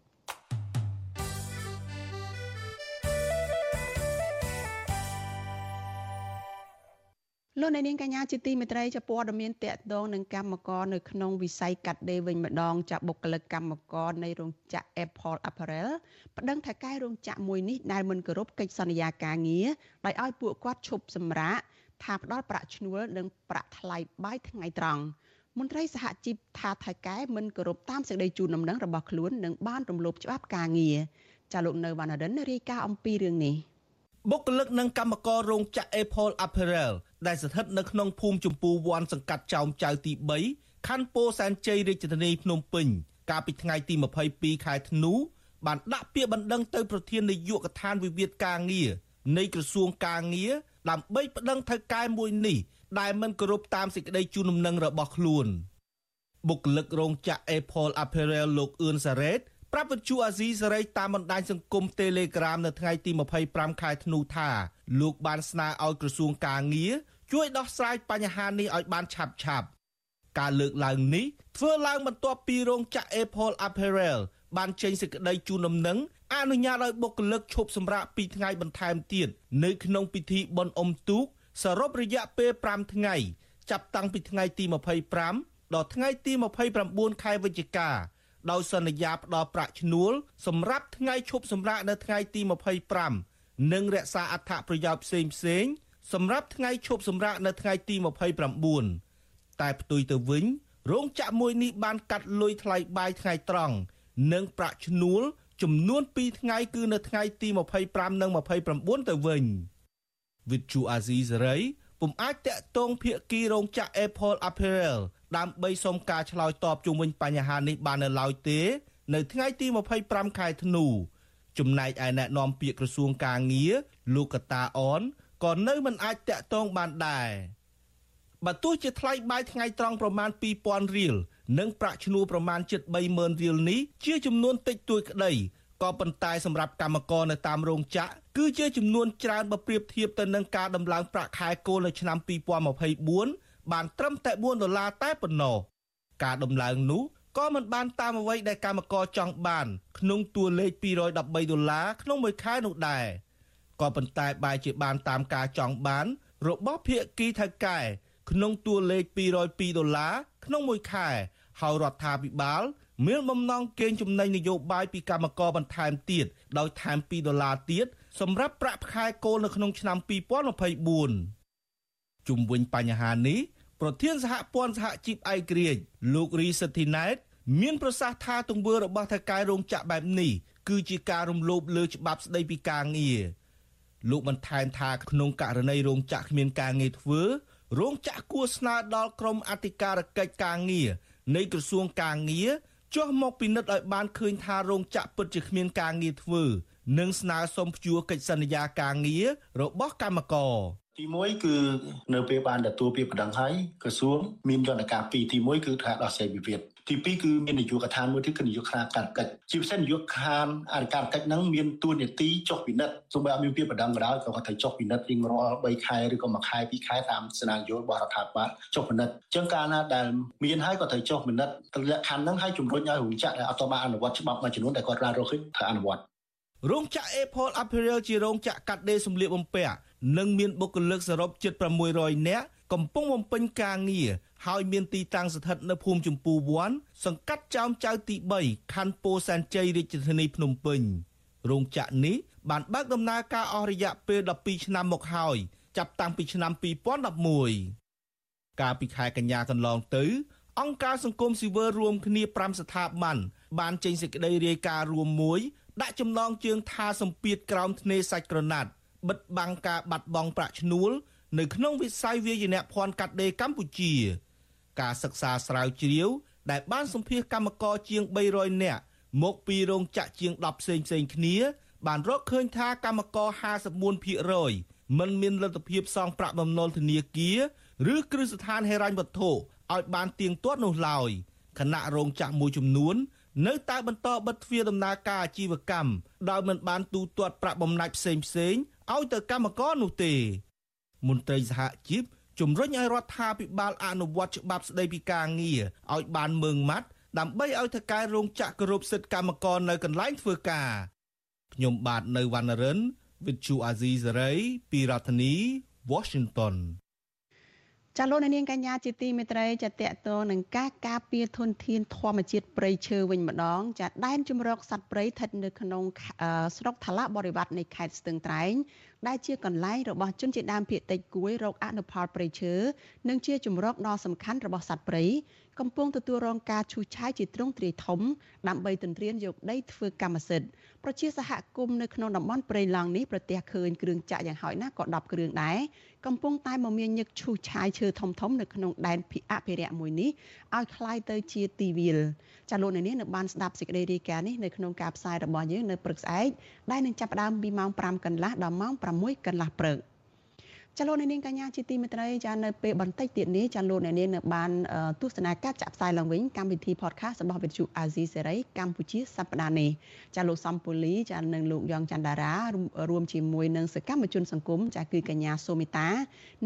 លោកអ្នកនាងកញ្ញាជាទីមេត្រីជាព័ត៌មានតកតងនឹងកម្មករនៅក្នុងវិស័យកាត់ដេរវិញម្ដងចាក់បុគ្គលិកកម្មករនៃរោងចក្រ Apple Apparel ប្តឹងថាកែរោងចក្រមួយនេះដែលមិនគោរពកិច្ចសន្យាការងារដោយឲ្យពួកគាត់ឈប់សម្រាកថាផ្ដល់ប្រាក់ឈ្នួលនិងប្រាក់ថ្លៃបាយថ្ងៃត្រង់មន្ត្រីសហជីពថាថៃកែមិនគោរពតាមសេចក្តីជូនដំណឹងរបស់ខ្លួននិងបានរំលោភច្បាប់ការងារចាលោកនៅវណ្ណរិនរាយការណ៍អំពីរឿងនេះ បុគ្គលិកនិងកម្មកររោងចក្រ Apple Apparel ដែលស្ថិតនៅក្នុងភូមិចម្ពូវ័នសង្កាត់ចោមចៅទី3ខណ្ឌពោធិ៍សែនជ័យរាជធានីភ្នំពេញកាលពីថ្ងៃទី22ខែធ្នូបានដាក់ពាក្យបណ្ដឹងទៅប្រធាននាយកដ្ឋានវិវាទការងារនៃក្រសួងការងារដើម្បីប្តឹងថៅកែមួយនេះដែលមិនគោរពតាមសេចក្តីជូនដំណឹងរបស់ខ្លួនបុគ្គលិករោងចក្រ Apple Apparel លោកអឿនសារ៉េត ប្រាប់វិទ្យុអាស៊ីសេរីតាមបណ្ដាញសង្គម Telegram នៅថ្ងៃទី25ខែធ្នូថាលោកបានស្នើឲ្យក្រសួងការងារជួយដោះស្រាយបញ្ហានេះឲ្យបានឆាប់ឆាប់ការលើកឡើងនេះធ្វើឡើងបន្ទាប់ពីរោងចក្រ Apple Apparel បានចេញសេចក្តីជូនដំណឹងអនុញ្ញាតឲ្យបុគ្គលិកឈប់សម្រាក2ថ្ងៃបន្ថែមទៀតនៅក្នុងពិធីបុណ្យអុំទូកសរុបរយៈពេល5ថ្ងៃ ចាប់តាំងពីថ្ងៃទី25ដល់ថ្ងៃទី29ខែវិច្ឆិកា ដោយសន្យាផ្ដល់ប្រាក់ឈ្នួលសម្រាប់ថ្ងៃឈប់សម្រាកនៅថ្ងៃទី25និងរក្សាអត្ថប្រយោជន៍ផ្សេងផ្សេងសម្រាប់ថ្ងៃឈប់សម្រាកនៅថ្ងៃទី29តែផ្ទុយទៅវិញរោងចក្រមួយនេះបានកាត់លុយថ្លៃបាយថ្ងៃត្រង់និងប្រាក់ឈ្នួលចំនួន2ថ្ងៃគឺនៅថ្ងៃទី25និង29ទៅវិញវិទ្យុអាស៊ីសេរីពុំអាចតាក់ទងភាគីរោងចក្រ Apple Apparel ដើម្បីសុំការឆ្លើយតបជុំវិញបញ្ហានេះបាននៅឡើយទេ នៅថ្ងៃទី25ខែធ្នូចំណែកឯអ្នកនាំពាក្យក្រសួងកាងារលោកកតាអនក៏នៅមិនអាចតាក់ទងបានដែរបើទោះជាថ្លៃបាយថ្ងៃត្រង់ប្រមាណ2000រៀលនិងប្រាក់ឈ្នួលប្រមាណជិត30000រៀលនេះជាចំនួនតិចតួចក្តីក៏ប៉ុន្តែសម្រាប់កម្មករនៅតាមរោងចក្រគឺជាចំនួនច្រើនបើប្រៀបធៀបទៅនឹងការដំឡើងប្រាក់ខែគោលនៅឆ្នាំ2024 បានត្រឹមតែ4ដុល្លារតែប៉ុណ្ណោះការដំឡើងនោះក៏មិនបានតាមអ្វីដែលកម្មករចង់បានក្នុងតួលេខ213ដុល្លារក្នុងមួយខែនោះដែរក៏ប៉ុន្តែបែរជាបានតាមការចង់បាន របស់ភាគីថៅកែក្នុងតួលេខ202ដុល្លារក្នុងមួយខែហើយរដ្ឋាភិបាល មានបំណងកេងចំណេញនយោបាយពីកម្មករបន្ថែមទៀតដោយថែម2ដុល្លារទៀតសម្រាប់ប្រាក់ខែគោលនៅក្នុងឆ្នាំ2024ជុំវិញបញ្ហានេះ ប្រធានសហព័ន្ធសហជីពឯករាជ្យលោករីសិទ្ធិណែត មាន ប្រសាសន៍ថាទង្វើរបស់ថៅកែរោងចក្របែបនេះគឺជាការរំលោភលើច្បាប់ស្តីពីការងារលោកបន្ថែមថាក្នុងករណីរោងចក្រគ្មានការងារធ្វើរោងចក្រគួរស្នើដល់ក្រមអធិការកិច្ចការងារនៃក្រសួងការងារចុះមកពិនិត្យឲ្យបានឃើញថារោងចក្រពិតជាគ្មានការងារធ្វើនិងស្នើសុំព្យួរកិច្ចសន្យាការងាររបស់កម្មករ ទី1គឺនៅពេលបានទទួលពាក្យបណ្ដឹងហើយក្រសួងមានយន្តការពីរទី1គឺថាដោះស្រាយវិវាទទី2គឺមាននាយកដ្ឋានមួយទៀតគឺនាយកដ្ឋានការកិច្ចជាពិសេសនាយកដ្ឋានអធិការកិច្ចហ្នឹងមានតួនាទីចុះពិនិត្យសូម្បីអត់មានពាក្យបណ្ដឹងក៏ដោយក៏គាត់ត្រូវចុះពិនិត្យរៀងរាល់3ខែឬក៏1ខែ2ខែតាមស្នាយោរបស់រដ្ឋាភិបាលចុះពិនិត្យអញ្ចឹងកាលណាដែលមានហើយក៏ត្រូវចុះពិនិត្យលក្ខខណ្ឌហ្នឹងឲ្យជំរុញឲ្យរោងចក្រដែលអត់តបានអនុវត្តច្បាប់មួយចំនួនដែលគាត់បានរកឃើញត្រូវអនុវត្តរោងចក្រ Apple Apparel ជារោងចក្រកាត់ដេរសម្លៀកបំពាក់ និងមានបុគ្គលិកសរុបជិត600នាក់កំពុងបំពេញការងារហើយមានទីតាំងស្ថិតនៅភូមិចម្ពូវ័នសង្កាត់ចោមចៅទី3ខណ្ឌពោធិ៍សែនជ័យរាជធានីភ្នំពេញរោងចក្រនេះបានបើកដំណើរការអស់រយៈពេល12ឆ្នាំមកហើយចាប់តាំងពីឆ្នាំ2011កាលពីខែកញ្ញាកន្លងទៅ អង្គការសង្គមស៊ីវិលរួមគ្នា5ស្ថាប័នបានចេញសេចក្តីរាយការណ៍រួមមួយដាក់ចំណងជើងថាសម្ពាធក្រោមធ្នេសាច់ក្រណាត់ បិទបាំងការបាត់បង់ប្រាក់ឈ្នួលនៅក្នុងវិស័យវាយនភ័ណ្ឌកាត់ដេរកម្ពុជា ការសិក្សាស្រាវជ្រាវ ដែលបានសម្ភាសកម្មករជាង300នាក់មកពីរោងចក្រជាង10ផ្សេងផ្សេងគ្នា បានរកឃើញថាកម្មករ54%មិនមានលទ្ធភាពសងប្រាក់បំណុលធនាគារឬគ្រឹះស្ថានហិរញ្ញវត្ថុឲ្យបានទៀងទាត់នោះឡើយគណៈរោងចក្រមួយចំនួន នៅតែបន្តបិទទ្វារដំណើរការអាជីវកម្មដោយមិនបានទូទាត់ប្រាក់បំណាច់ផ្សេងផ្សេង ឲ្យទៅកម្មករនោះទេ មន្ត្រីសហជីពជំរុញឲ្យរដ្ឋាភិបាលអនុវត្តច្បាប់ស្តីពីការងារឲ្យបានម៉ឺងម៉ាត់ដើម្បីឲ្យថកែរោងចក្រគោរពសិទ្ធិកម្មករនៅកន្លែងធ្វើការខ្ញុំបាទនៅវណ្ណរិន With Chu Azizi Saray ពីរដ្ឋធានី Washington ចាលោកនាងកញ្ញាជាទីមេត្រីចាតកតនឹងការការពារធនធានធម្មជាតិព្រៃឈើវិញម្ដង ចាដែនជំរកសត្វព្រៃស្ថិតនៅក្នុងស្រុកថ្លាបរិវត្តនៃខេត្តស្ទឹងត្រែងដែលជាកន្លែងរបស់ជនជាតិដើមភាគតិចគួយរកអនុផលព្រៃឈើនិងជាជំរកដ៏សំខាន់របស់សត្វព្រៃកំពុងទទួលរងការឈូសឆាយជាទ្រង់ទ្រាយធំដើម្បីទន្ទ្រានយកដីធ្វើកម្មសិទ្ធិ ប្រជាសហគមន៍នៅក្នុងតំបន់ព្រៃឡង់នេះប្រទះឃើញគ្រឿងចាក់យ៉ាងហោចណាស់ក៏10គ្រឿងដែរកំពុងតែមមាញឹកឈូសឆាយឈើធំធំនៅក្នុងដែនអភិរក្សមួយនេះឲ្យคล้ายទៅជាទីវាលចាលោកនាងនៅបានស្ដាប់សេចក្តីរាយការណ៍នេះនៅក្នុងការផ្សាយរបស់យើងនៅព្រឹកស្អែកដែលនឹងចាប់ផ្ដើមពីម៉ោង5កន្លះដល់ម៉ោង6កន្លះព្រឹក ចាលោកអ្នកនាងកញ្ញាជាទីមេត្រីចានៅពេលបន្តិចទៀតនេះចាលោកអ្នកនាងនៅបានទស្សនាការចាក់ផ្សាយឡើងវិញកម្មវិធី podcast របស់វិទ្យុអាស៊ីសេរីកម្ពុជាសប្តាហ៍នេះចាលោកសំពូលីចានិងលោកយ៉ងច័ន្ទដារារួមជាមួយនឹងសកម្មជនសង្គមចាគឺកញ្ញាសូមីតា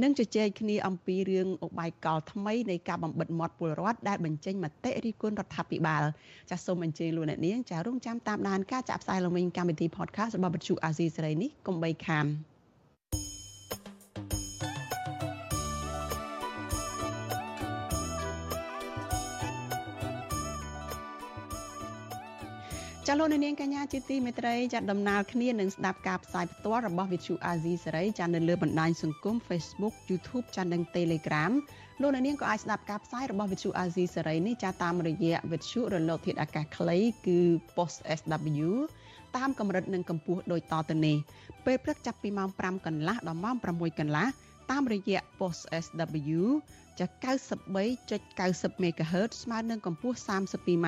នឹងជជែកគ្នាអំពីរឿងអបាយកលថ្មីនៃការបំបិតមាត់ពលរដ្ឋដែលបញ្ចេញមតិរិះគន់រដ្ឋាភិបាលចាសូមអញ្ជើញលោកអ្នកនាងចារងចាំតាមដានការចាក់ផ្សាយឡើងវិញកម្មវិធី podcast របស់វិទ្យុអាស៊ីសេរីនេះកុំបីខាន ចាលោកនាងកញ្ញាជាទីមេត្រីចាដំណើរគ្នានឹងស្ដាប់ការផ្សាយផ្ទាល់របស់ Vithu Azizi សេរីចានៅលើបណ្ដាញសង្គម Facebook YouTube ចានិង Telegram លោកនាងក៏អាចស្ដាប់ការផ្សាយរបស់ Vithu Azizi សេរីនេះចាតាមរយៈ Vithu រលកធាតុអាកាសខ្លីគឺ Post SW តាមកម្រិតនិងកម្ពស់ដូចតទៅនេះពេលព្រឹកចាប់ពីម៉ោង5កន្លះដល់ម៉ោង6កន្លះតាមរយៈ post SW ចា93.90 MHz ស្មើនឹងកម្ពស់ 32m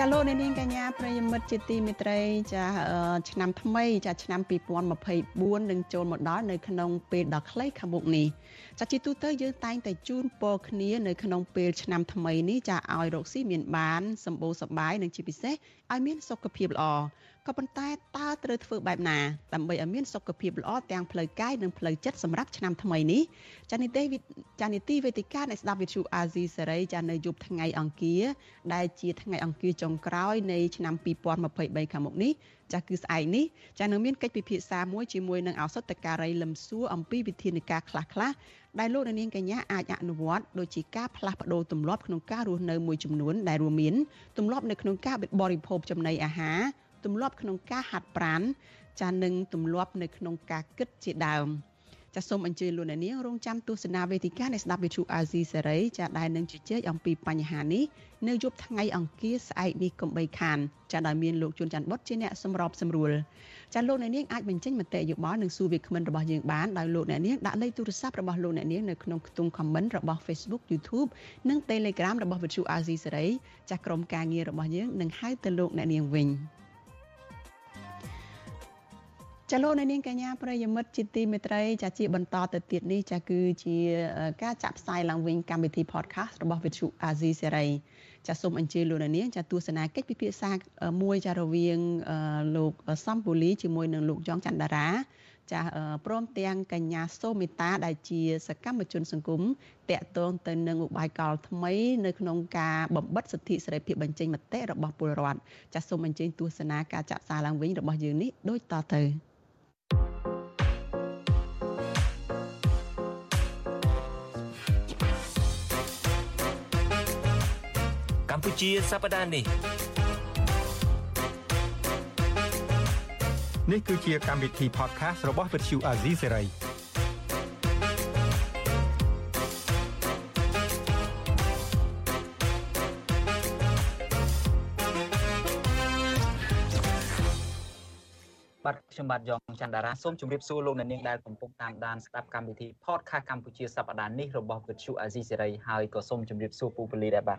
ចាលោកអ្នកនាងកញ្ញាប្រិយមិត្តជាទីមេត្រីចាឆ្នាំថ្មី ចាឆ្នាំ2024នឹងចូលមកដល់នៅក្នុងពេលដ៏ខ្លីខាងមុខនេះ ចាជាទូទៅយើងតែងតែជូនពរគ្នានៅក្នុងពេលឆ្នាំថ្មីនេះចាឲ្យរកស៊ីមានបានសម្បូរសប្បាយនិងជាពិសេសឲ្យមានសុខភាពល្អក៏ប៉ុន្តែតើត្រូវធ្វើបែបណាដើម្បីឲ្យមានសុខភាពល្អទាំងផ្លូវកាយនិងផ្លូវចិត្តសម្រាប់ឆ្នាំថ្មីនេះចានីតិចានីតិវេទិកានៃស្ដាប់វិទ្យុអាស៊ីសេរីចានៅយប់ថ្ងៃអង្គារដែលជាថ្ងៃអង្គារចុងក្រោយនៃឆ្នាំ2023ខាងមុខនេះ ចាគឺស្អែកនេះចានឹងមានកិច្ចពិភាក្សាមួយជាមួយនឹងអសតការីលឹមសួរអំពីវិធានការខ្លះៗដែលលោកនាងកញ្ញាអាចអនុវត្តដូចជាការផ្លាស់ប្ដូរទម្លាប់ក្នុងការរស់នៅមួយចំនួនដែលរួមមានទម្លាប់នៅក្នុងការបរិភោគចំណីអាហារទម្លាប់ក្នុងការហាត់ប្រាណចានឹងទម្លាប់នៅក្នុងការគិតជាដើម ចាសូមអញ្ជើញលោកអ្នកនាងរងចាំទស្សនាវេទិកានៃស្ដាប់វិទ្យុអាស៊ីសេរីចាដែលនឹងជជែកអំពីបញ្ហានេះនៅយប់ថ្ងៃអង្គារស្អែកនេះកុំបីខានចាដែលមានលោកជួនច័ន្ទបុតជាអ្នកសម្របសម្រួលចាលោកអ្នកនាងអាចបញ្ចេញមតិយោបល់និងសួរវាគ្មិនរបស់យើងបានដោយលោកអ្នកនាងដាក់លេខទូរស័ព្ទរបស់លោកអ្នកនាងនៅក្នុងខ្ទង់ comment របស់ Facebook YouTube និង Telegram របស់វិទ្យុអាស៊ីសេរីចាក្រុមការងាររបស់យើងនឹងហៅទៅលោកអ្នកនាងវិញ។ ចាលោកនាងកញ្ញាប្រិយមិត្តជាទីមេត្រីចាជាបន្តទៅទៀតនេះចាគឺជាការចាក់ផ្សាយឡើងវិញកម្មវិធី podcast របស់វិទ្យុអាស៊ីសេរីចាសូមអញ្ជើញលោកនាងចាទស្សនាកិច្ចពិភាក្សាមួយចារវាងលោកសំពូលីជាមួយនឹងលោកយ៉ងច័ន្ទតារាចាព្រមទាំងកញ្ញាសូមេតាដែលជាសកម្មជនសង្គមតាក់ទងទៅនឹងឧបាយកលថ្មីនៅក្នុងការបំបិតសិទ្ធិសេរីភាពបញ្ចេញមតិរបស់ពលរដ្ឋចាសូមអញ្ជើញទស្សនាការចាក់ផ្សាយឡើងវិញរបស់យើងនេះដូចតទៅ ជាសប្តាហ៍នេះនេះគឺជាកម្មវិធី podcast របស់ Vuthu Azizi Serai បាទខ្ញុំបាទយ៉ងច័ន្ទតារាសូមជម្រាបសួរលោកអ្នកនាងដែលកំពុងតាមដានស្ដាប់កម្មវិធី podcast កម្ពុជាសប្តាហ៍នេះរបស់ Vuthu Azizi Serai ហើយក៏សូមជម្រាបសួរពូពូលីដែរបាទ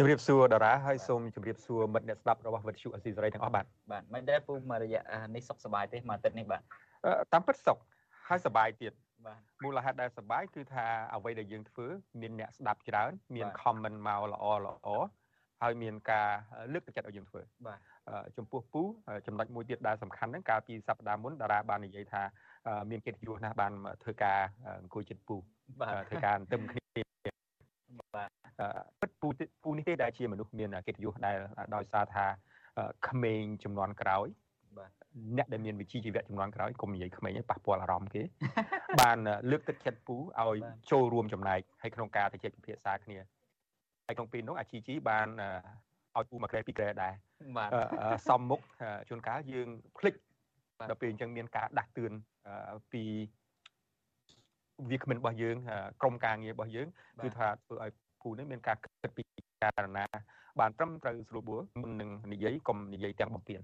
ជម្រាបសួរតារាហើយសូមជម្រាបសួរមិត្តអ្នកស្ដាប់របស់វិទ្យុអស៊ីសេរីទាំងអស់បាទបាទមិនដែរពូមករយៈនេះសុខសប្បាយទេមួយអាទិត្យនេះបាទតាមពិតសុខហើយសប្បាយទៀតបាទមូលហេតុដែលសប្បាយគឺថាអ្វីដែលយើងធ្វើមានអ្នកស្ដាប់ច្រើន មាន comment មកល្អល្អហើយមានការលើកទឹកចិត្តឲ្យយើងធ្វើបាទចំពោះពូចំណុចមួយទៀតដែលសំខាន់ហ្នឹងកាលពីសប្តាហ៍មុនតារាបាននិយាយថា មានកិត្តិយសណាស់បានធ្វើការអង្គុយចិត្តពូធ្វើការទន្ទឹមគ្នា បាទពិតពូពូនេះទេដែលជាមនុស្សមានកិត្តិយសដែលដោយសារថាក្មេងចំនួនក្រោយបាទអ្នកដែលមានវិជ្ជាជីវៈចំនួនក្រោយកុំនិយាយក្មេងទេប៉ះពាល់អារម្មណ៍គេ បានលើកទឹកចិត្តពូឲ្យចូលរួមចំណែកហើយក្នុងការទៅជែកពិភាក្សាគ្នាហើយក្នុងពេលនោះអាជីជីបានឲ្យពូមកក្រែពីក្រែដែរបាទសំមុខជួនកាលយើងភ្លេចដល់ពេលអញ្ចឹងមានការដាស់តឿនពី វាគ្មិនរបស់យើងក្រុមការងាររបស់យើងគឺថាធ្វើឲ្យគូនេះមានការគិតពីការណាបានត្រឹមត្រូវស្រួលបួលមុននឹងនិយាយកុំនិយាយទាំងបំពេញ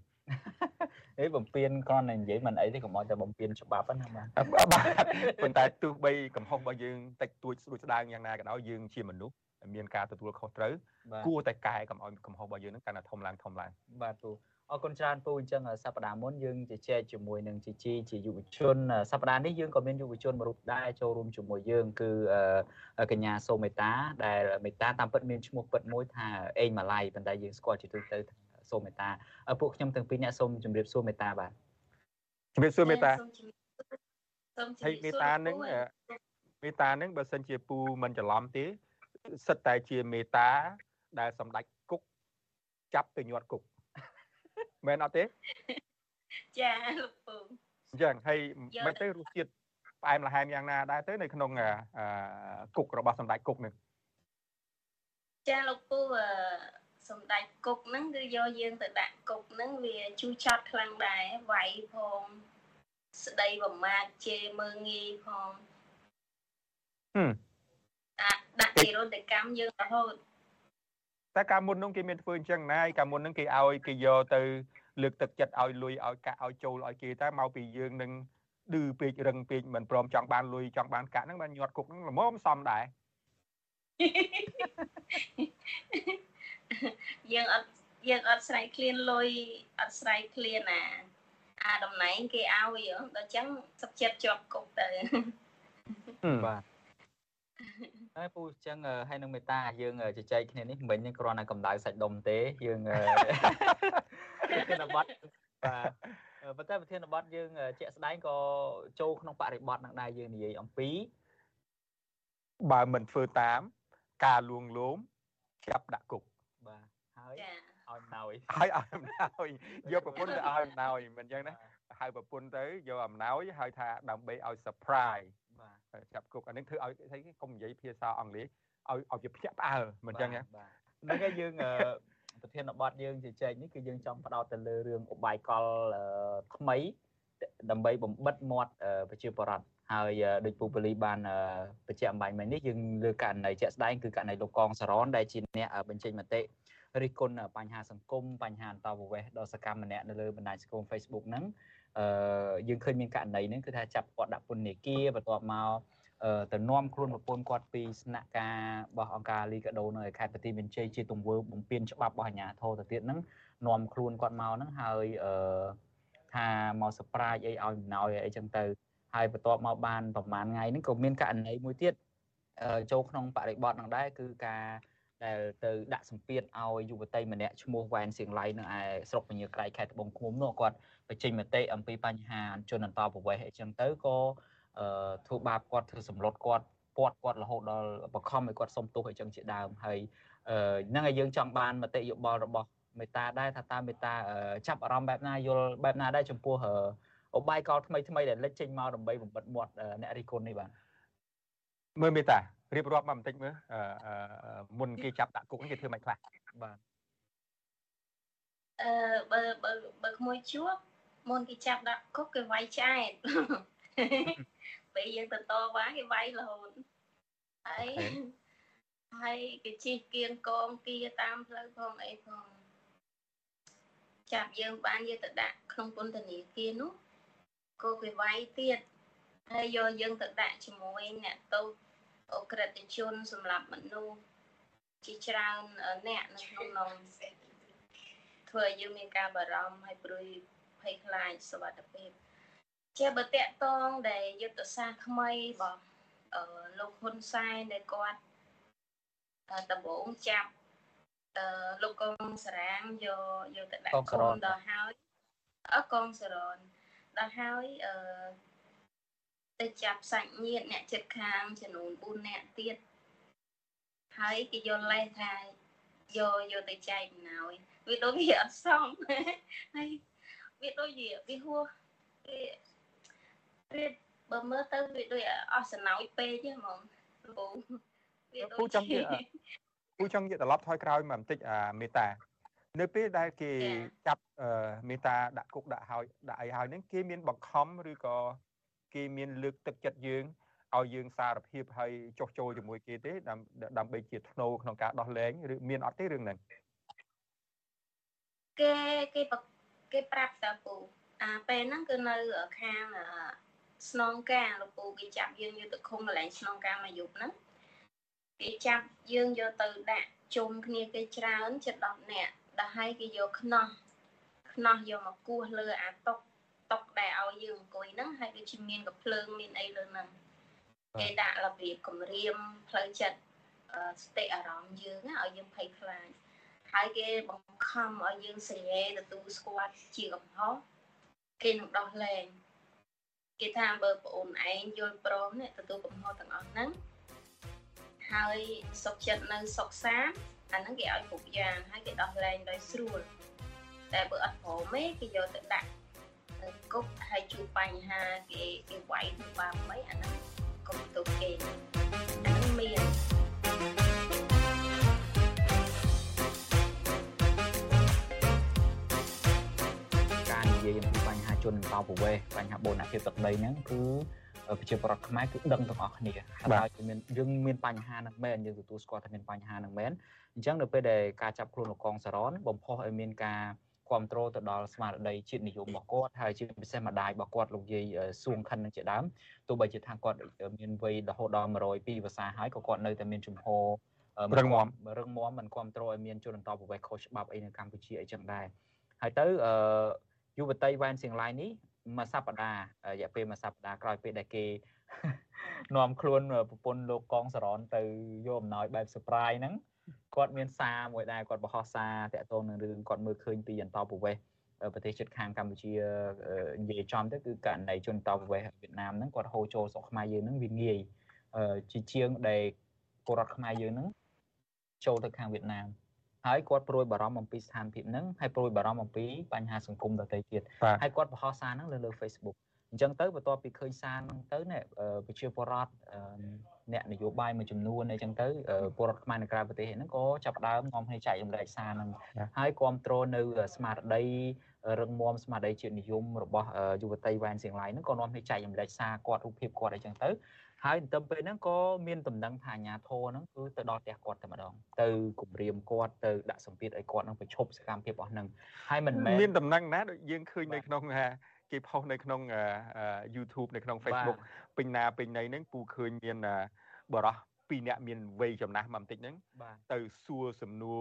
អេបំពេញគ្រាន់តែនិយាយមិនអីទេកុំឲ្យតែបំពេញច្បាប់ណាបាទប៉ុន្តែទោះបីកំហុសរបស់យើងតិចតួចស្រួចស្ដាងយ៉ាងណាក៏ដោយយើងជាមនុស្សមានការទទួលខុសត្រូវគួរតែកែកុំឲ្យកំហុសរបស់យើងនឹងកាន់តែធំឡើងធំឡើងបាទពូ អរគុណច្រើនពូអញ្ចឹងសប្តាហ៍មុនយើងជជែកជាមួយនឹងជីជីជាយុវជនសប្តាហ៍នេះយើងក៏មានយុវជនមួយរូបដែរចូលរួមជាមួយយើងគឺកញ្ញាសូមេតាដែលមេតាតាមពិតមានឈ្មោះពិតមួយថាអេងម៉ាឡៃប៉ុន្តែយើងស្គាល់ជាទូទៅសូមេតាពួកខ្ញុំទាំងពីរអ្នកសូមជម្រាបសួរមេតាបាទជម្រាបសួរមេតាហើយមេតានឹងមេតានឹងបើសិនជាពូមិនច្រឡំទេសិតតែជាមេតាដែលសម្ដេចគុកចាប់ទៅញាត់គុក មែនអត់ទេចាលោកពូអញ្ចឹងហើយមិនទៅរសជាតិផ្អែមល្ហែមយ៉ាងណាដែរទៅនៅក្នុងគុករបស់សម្ដេចគុកនេះចាលោកពូសម្ដេចគុកហ្នឹងគឺយកយើងទៅដាក់គុកហ្នឹងវាជូរចត់ខ្លាំងដែរវាយផងស្ដីប្រមាថជេរមើងងាយផងហឹមអាដាក់និរន្តកម្មយើងរហូត តែកាលមុននោះគេមានធ្វើអញ្ចឹងណាយកាលមុននោះគេឲ្យគេយកទៅលើកទឹកចិត្តឲ្យលុយឲ្យកាក់ឲ្យចូលឲ្យគេតែមកពីយើងនឹងឌឺពេករឹងពេកមិនព្រមចង់បានលុយចង់បានកាក់ហ្នឹងបានញាត់គុកហ្នឹងល្មមសំដែរយើងអត់យើងអត់ស្រែកឃ្លានលុយអត់ស្រែកឃ្លានណាអាតំណែងគេឲ្យដល់ចឹងសុខចិត្តជាប់គុកទៅបាទ ហើយពូចឹងហើយនឹងមេតាយើងជជែកគ្នានេះមិញនឹងគ្រាន់តែកម្ដៅសាច់ដុំទេយើងប្រធានបទបាទប៉ុន្តែប្រធានបទយើងជាក់ស្ដែងក៏ចូលក្នុងបរិបទនឹងដែរយើងនិយាយអំពីបើមិនធ្វើតាម ការលួងលោមចាប់ដាក់គុកបាទហើយឲ្យអំណោយហើយឲ្យអំណោយយកប្រពន្ធទៅឲ្យអំណោយមិនអញ្ចឹងណាហៅប្រពន្ធទៅយកអំណោយហើយថាដើម្បីឲ្យ surprise បាទ ចាប់គុកអានេះធ្វើឲ្យស្អីគេកុំនិយាយភាសាអង់គ្លេសឲ្យឲ្យជាភ្ញាក់ផ្អើលមិនអញ្ចឹងណាហ្នឹងហើយយើងប្រធានបទយើងជជែកនេះគឺយើងចង់ផ្ដោតទៅលើរឿងអបាយកលថ្មីដើម្បីបំបិតមាត់ប្រជាពលរដ្ឋហើយដូចពូប៉ូលីបានបញ្ជាក់អំបញ្ញមិញនេះយើងលើករណីជាក់ស្ដែងគឺករណីលោកកងសរនដែលជាអ្នកបញ្ចេញមតិរិះគន់បញ្ហាសង្គមបញ្ហាអន្តរប្រវេសន៍ដ៏សកម្មម្នាក់នៅលើបណ្ដាញសង្គម Facebook ហ្នឹង អឺយើងឃើញមានករណីហ្នឹងគឺថាចាប់គាត់ដាក់ពន្ធនាគារបន្ទាប់មកទៅនាំខ្លួនប្រពន្ធគាត់ពីស្នាក់ការរបស់អង្គការលីកាដូនៅខេត្តបន្ទាយមានជ័យជាទង្វើបំពេញច្បាប់របស់អាជ្ញាធរទៅទៀតហ្នឹងនាំខ្លួនគាត់មកហ្នឹងហើយអឺថាមកសប្រាយអីឲ្យអំណោយអីចឹងទៅហើយបន្ទាប់មកបានប្រហែលថ្ងៃហ្នឹងក៏មានករណីមួយទៀតចូលក្នុងបរិបទហ្នឹងដែរគឺការដែលទៅដាក់សម្ពាធឲ្យយុវតីម្នាក់ឈ្មោះវ៉ែនសៀងឡៃនៅឯស្រុកពញាក្រៃខេត្តត្បូងឃ្មុំនោះគាត់ បញ្ចេញមតិអំពីបញ្ហាជនអន្តរប្រវេសន៍អីចឹងទៅក៏ធ្វើបាបគាត់ធ្វើសម្លុតគាត់ពាត់គាត់រហូតដល់បខំឲ្យគាត់សុំទោសអីចឹងជាដើមហើយហ្នឹងហើយយើងចង់បានមតិយោបល់របស់មេតាដែរថាតើមេតាចាប់អារម្មណ៍បែបណាយល់បែបណាដែរចំពោះអបាយកលថ្មីថ្មីដែលលេចចេញមកដើម្បីបំបិតមាត់អ្នករិះគន់នេះបាទមើលមេតារៀបរាប់មកបន្តិចមើលមុនគេចាប់ដាក់គុកគេធ្វើមិនខ្លះបាទអឺបើបើបើក្មួយជួប មុនគេចាប់ដាក់គុកគេវាយឆ្អែតពេលយើងទៅតវ៉ាគេវាយរហូតហើយហើយគេជិះគៀងកងគៀតាមផ្លូវផងអីផងចាប់យើងបានយកទៅដាក់ក្នុងពន្ធនាគារនោះក៏គេវាយទៀតហើយយកយើងទៅដាក់ជាមួយអ្នកទោសអក្រិតជនសម្រាប់មនុស្សជាច្រើនអ្នកនៅក្នុងនំធ្វើឲ្យយើងមានការបារម្ភហើយព្រួយ ភ័យខ្លាចសុវត្ថិភាពជាបើតកតងដែលយុទ្ធសាស្ត្រថ្មីរបស់លោកហ៊ុនសែនដែលគាត់ដំបងចាប់លោកកងសរាងយកយកទៅដាក់គុំដល់ហើយអកងសរនដល់ហើយអឺទៅចាប់សាច់ញាតិអ្នកចិត្តខាងចំនួន4នាក់ទៀតហើយគេយកលេសថាយកយកទៅចែកអំណោយវាដូចវាអត់សមហើយ វាដូចវាវាហួសវាវាបើមើលទៅវាដូចអស់សំណោយពេកហ្នឹងហ្មងពូវាដូចពូចង់និយាយពូចង់និយាយត្រឡប់ថយក្រោយមកបន្តិចអាមេតានៅពេលដែលគេចាប់មេតាដាក់គុកដាក់ហើយដាក់អីហើយហ្នឹងគេមានបង្ខំឬក៏គេមានលើកទឹកចិត្តយើងឲ្យយើងសារភាពហើយចុះចូលជាមួយគេទេដើម្បីជាធ្នូក្នុងការដោះលែងឬមានអត់ទេរឿងហ្នឹងគេគេ គេប្រាប់តាពូអាពេលហ្នឹងគឺនៅខាងស្នងការលោកពូគេចាប់យើងយកទៅឃុំកន្លែងស្នងការមួយយប់ហ្នឹងគេចាប់យើងយកទៅដាក់ជុំគ្នាគេច្រើនជិត10នាក់ដល់ហើយគេយកខ្នោះខ្នោះយកមកគោះលើអាតុកតុកដែលឲ្យយើងអង្គុយហ្នឹងហើយដូចជាមានកភ្លើងមានអីលើហ្នឹងគេដាក់របៀបគម្រាមផ្លូវចិត្តស្តិអារម្មណ៍យើងឲ្យយើងភ័យខ្លាច ហើយគេបង្ខំឲ្យយើងសញ្ញេទទួលស្គាល់ជាកំហុសគេនឹងដោះលែងគេថាបើប្អូនឯងយល់ព្រមនេះទទួលកំហុសទាំងអស់ហ្នឹងហើយសុខចិត្តនៅសុខសាន្តអាហ្នឹងគេឲ្យគ្រប់យ៉ាងហើយគេដោះលែងដោយស្រួលតែបើអត់ព្រមទេគេយកទៅដាក់គុកហើយជួបបញ្ហាគេគេវាយទៅបាមិនអាហ្នឹងកុំទុកគេអាហ្នឹងមាន អំពីបញ្ហាជនអន្តោប្រវេសន៍បញ្ហាបូនភាពទឹកដីហ្នឹងគឺប្រជាពលរដ្ឋខ្មែរគឺដឹងទាំងអស់គ្នាហើយមានយើងមានបញ្ហាហ្នឹងមែនយើងទទួលស្គាល់ថាមានបញ្ហាហ្នឹងមែនអញ្ចឹងនៅពេលដែលការចាប់ខ្លួនលោកកងសរនបំផុសឲ្យមានការគ្រប់គ្រងទៅដល់ស្មារតីជាតិនិយមរបស់គាត់ហើយជាពិសេសម្ដាយរបស់គាត់លោកយាយសួងខិននឹងជាដើមទោះបីជាថាគាត់មានវ័យរហូតដល់102វស្សាហើយក៏គាត់នៅតែមានជំហររឹងមាំរឹងមាំមិនគ្រប់គ្រងឲ្យមានជនអន្តោប្រវេសន៍ខុសច្បាប់អីនៅកម្ពុជាអីចឹងដែរហើយទៅអឺ យុវតីវ៉ែនសៀងឡៃនេះមួយសប្តាហ៍រយៈពេលមួយសប្តាហ៍ក្រោយពេលដែលគេនាំខ្លួនប្រពន្ធលោកកងសរនទៅយកអំណោយបែប surprise ហ្នឹងគាត់មានសារមួយដែរគាត់បង្ហោះសារតាក់ទងនឹងរឿងគាត់មើលឃើញពីអន្តោប្រវេសន៍ប្រទេសជិតខាងកម្ពុជានិយាយចំទៅគឺករណីជនតប្រវេសន៍វៀតណាមហ្នឹងគាត់ហូរចូលស្រុកខ្មែរយើងហ្នឹងវាងាយជាជាងដែលពលរដ្ឋខ្មែរយើងហ្នឹងចូលទៅខាងវៀតណាម ហើយគាត់ព្រួយបារម្ភអំពីស្ថានភាពហ្នឹងហើយព្រួយបារម្ភអំពីបញ្ហាសង្គមដទៃទៀតហើយគាត់បង្ហោះសារហ្នឹងលើលើ Facebook អញ្ចឹងទៅបន្ទាប់ពីឃើញសារហ្នឹងទៅនេះប្រជាពលរដ្ឋអ្នកនយោបាយមួយចំនួនអីចឹងទៅពលរដ្ឋខ្មែរនៅក្រៅប្រទេសហ្នឹងក៏ចាប់ដើមនាំគ្នាចែករំលែកសារហ្នឹងហើយគ្រប់គ្រងនៅស្មារតីរឹងមាំស្មារតីជាតិនិយមរបស់យុវតីវ៉ែនសៀងឡៃហ្នឹងក៏នាំគ្នាចែករំលែកសារគាត់រូបភាពគាត់អីចឹងទៅ ហើយទៅពេលហ្នឹងក៏មានដំណឹងថាអាញាធរហ្នឹងគឺទៅដល់ផ្ទះគាត់តែម្ដងទៅគម្រាមគាត់ទៅដាក់សម្ពាធឲ្យគាត់ហ្នឹងប្រឈប់សកម្មភាពរបស់ហ្នឹងហើយមិនមែនមានដំណឹងណាដូចយើងឃើញនៅក្នុងគេផុសនៅក្នុង YouTube នៅក្នុង Facebook ពេញណាពេញណីហ្នឹងពូឃើញមានបរោះពីរអ្នកមានវ័យចំណាស់មកបន្តិចហ្នឹងទៅសួរសំណួរ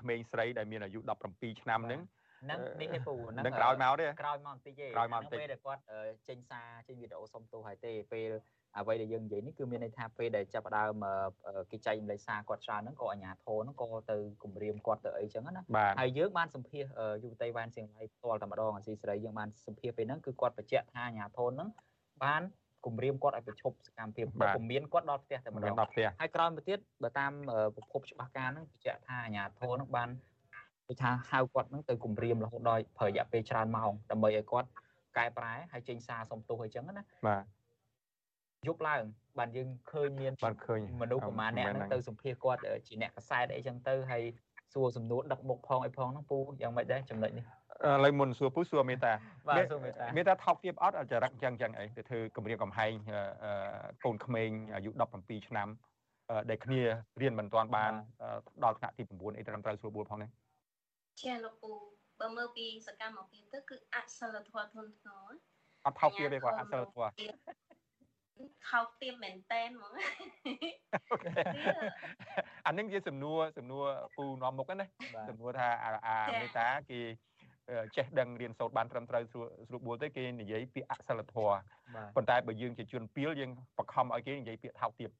ក្មេងស្រីដែលមានអាយុ17ឆ្នាំហ្នឹងហ្នឹងនេះឯពូហ្នឹងក្រោយមកទេក្រោយមកបន្តិចទេក្រោយមកបន្តិចពេលដែលគាត់ចេញសារចេញវីដេអូសុំទោសហើយទេពេល អ្វីដែលយើងនិយាយនេះគឺមានន័យថាពេលដែលចាប់ផ្ដើមគេចែកម្លេចសារគាត់ច្រើនហ្នឹងក៏អាញាធរហ្នឹងក៏ទៅគម្រាមគាត់ទៅអីចឹងណាហើយយើងបានសម្ភាសយុវតីវ៉ានសៀងឡៃផ្ទាល់តែម្ដងអាស៊ីសេរីយើងបានសម្ភាសពេលហ្នឹងគឺគាត់បញ្ជាក់ថាអាញាធរហ្នឹងបានគម្រាមគាត់ឲ្យប្រឈប់សកម្មភាពគំមានគាត់ដល់ផ្ទះតែម្ដងដល់ផ្ទះហើយក្រោយមកទៀតបើតាមប្រភពច្បាស់ការហ្នឹងបញ្ជាក់ថាអាញាធរហ្នឹងបានគេថាហៅគាត់ហ្នឹងទៅគម្រាមរហូតដល់ប្រើរយៈពេលច្រើនម៉ោងដើម្បីឲ្យគាត់កែប្រែហើយចេញសារសុំទោសអីចឹងណាបាទ យប់ឡើង បានយើងឃើញមានបានឃើញមនុស្សប្រហែលអ្នកហ្នឹងទៅសម្ភាសគាត់ជាអ្នកកសែតអីចឹងទៅហើយសួរសំណួរដឹកមុខផងអីផងហ្នឹងពូយ៉ាងម៉េចដែរចំណុចនេះឥឡូវមុនសួរពូសួរមេតាបាទសួរមេតាមេតាថោកទាបអត់ចរិតចឹងចឹងអីទៅធ្វើគម្រាមកំហែងកូនក្មេងអាយុ17ឆ្នាំដែលគ្នារៀនមិនទាន់បានដល់ថ្នាក់ទី9អីត្រឹមត្រូវស្រួលបួលផងនេះចាលោកពូបើមើលពីសកម្មភាពទៅគឺអសិលធម៌ធ្ងន់ធ្ងរអត់ថោកទាបទេគាត់អសិលធម៌ ខោទៀមមែនតែនហ្មងអានឹងជាសំណួរសំណួរពូនាំមុខណាសំណួរថាអាមេតាគេចេះដឹងរៀនសូត្របានត្រឹមត្រូវស្រួលបួលទេគេនិយាយពាក្យអសិលធម៌ប៉ុន្តែបើយើងជាជនពីលយើងបខំឲ្យគេនិយាយពាក្យថោកទាប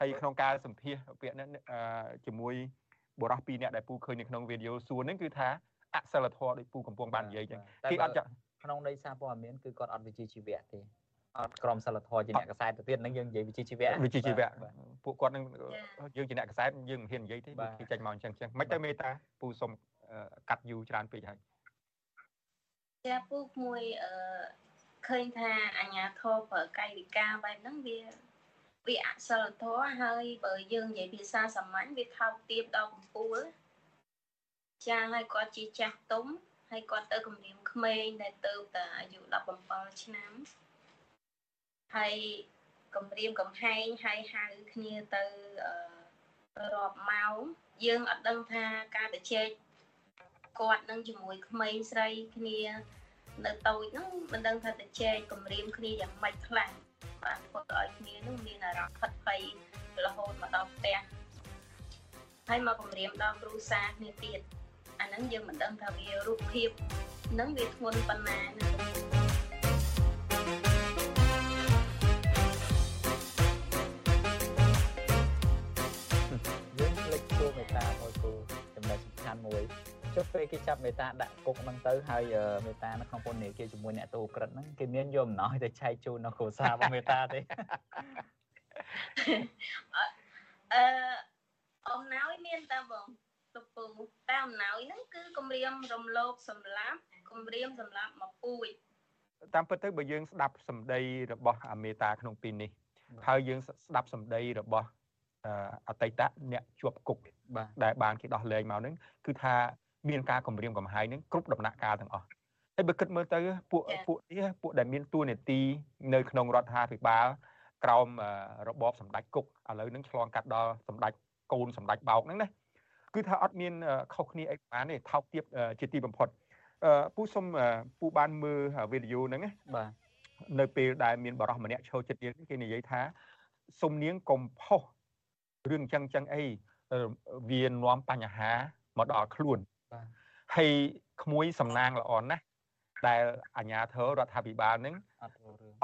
ហើយក្នុងការសម្ភាសពាក្យនេះជាមួយបរិះពីរនាក់ដែលពូឃើញនៅក្នុងវីដេអូសួរហ្នឹងគឺថាអសិលធម៌ដោយពូកំពុងបាននិយាយចឹងគេអត់ក្នុងន័យសារព័ត៌មានគឺគាត់អត់វិជ្ជាជីវៈទេអ ត់ក្រុមសិលធម៌ជាអ្នកកសែតទៅទៀតហ្នឹងយើងនិយាយវិជ្ជាជីវៈវិជ្ជាជីវៈពួកគាត់នឹងយើងជាអ្នកកសែតយើងមិនហ៊ាននិយាយទេគេចេញមកអញ្ចឹងអញ្ចឹងមិនទៅមេតាពូសុំកាត់យូរច្រើនពេកហើយចាពូមួយអឺឃើញថាអញ្ញាធរប្រើកាយវិការបែបហ្នឹងវាវាអសិលធម៌ហើយបើយើងនិយាយភាសាសាមញ្ញវាថោកទាបដល់កំពូលចាហើយគាត់ជាចាស់ទុំហើយគាត់ទៅគម្រាមក្មេងដែលទៅតែអាយុ17ឆ្នាំ ហើយគម្រាមកំហែងហើយហៅគ្នាទៅរាប់ម៉ោងយើងអត់ដឹងថាការទៅជែកគាត់នឹងជាមួយក្មេងស្រីគ្នានៅតូចហ្នឹងមិនដឹងថាទៅជែកគម្រាមគ្នាយ៉ាងម៉េចខ្លះបានធ្វើឲ្យគ្នានឹងមានអារម្មណ៍ផិតភ័យរហូតមកដល់ផ្ទះហើយមកគម្រាមដល់គ្រូសាគ្នាទៀតអាហ្នឹងយើងមិនដឹងថាវារូបភាពនឹងវាធ្ងន់ប៉ុណ្ណាណាខា មួយចុះពេលគេចាប់មេតាដាក់គុកហ្នឹងទៅហើយមេតានៅក្នុងពន្ធនាគារជាមួយអ្នកតូក្រិតហ្នឹងគេមានយកអំណោយទៅឆែកជូននៅគ្រួសាររបស់មេតាទេអឺអំណោយមានតែបងលពូតែអំណោយហ្នឹងគឺគម្រាមរំលោភសម្លាប់គម្រាមសម្លាប់មកពូជតាមពិតទៅបើយើងស្ដាប់សម្ដីរបស់អាមេតាក្នុងពេលនេះហើយយើងស្ដាប់សម្ដីរបស់អតីតអ្នកជាប់គុកដែលបានគេដោះលែងមកហ្នឹងគឺថាមានការគម្រាមកំហែងហ្នឹងគ្រប់ដំណាក់កាលទាំងអស់ហើយបើគិតមើលទៅពួកពួកនេះពួកដែលមានតួនាទីនៅក្នុងរដ្ឋាភិបាលក្រោមរបបសម្ដេចគុកឥឡូវហ្នឹងឆ្លងកាត់ដល់សម្ដេចកូនសម្ដេចបោកហ្នឹងណាគឺថាអត់មានខុសគ្នាអីបានទេថោកទាបជាទីបំផុតពូសុំពូបានមើលវីដេអូហ្នឹងណាបាទនៅពេលដែលមានបរិសម្នាក់ឈរចិត្តយើងគេនិយាយថាសុំនាងកុំផុសរឿងចឹងចឹងអី វានាំបញ្ហាមកដល់ខ្លួនបាទហើយក្មួយសំណាងល្អណាស់ដែលអាជ្ញាធររដ្ឋាភិបាលនឹង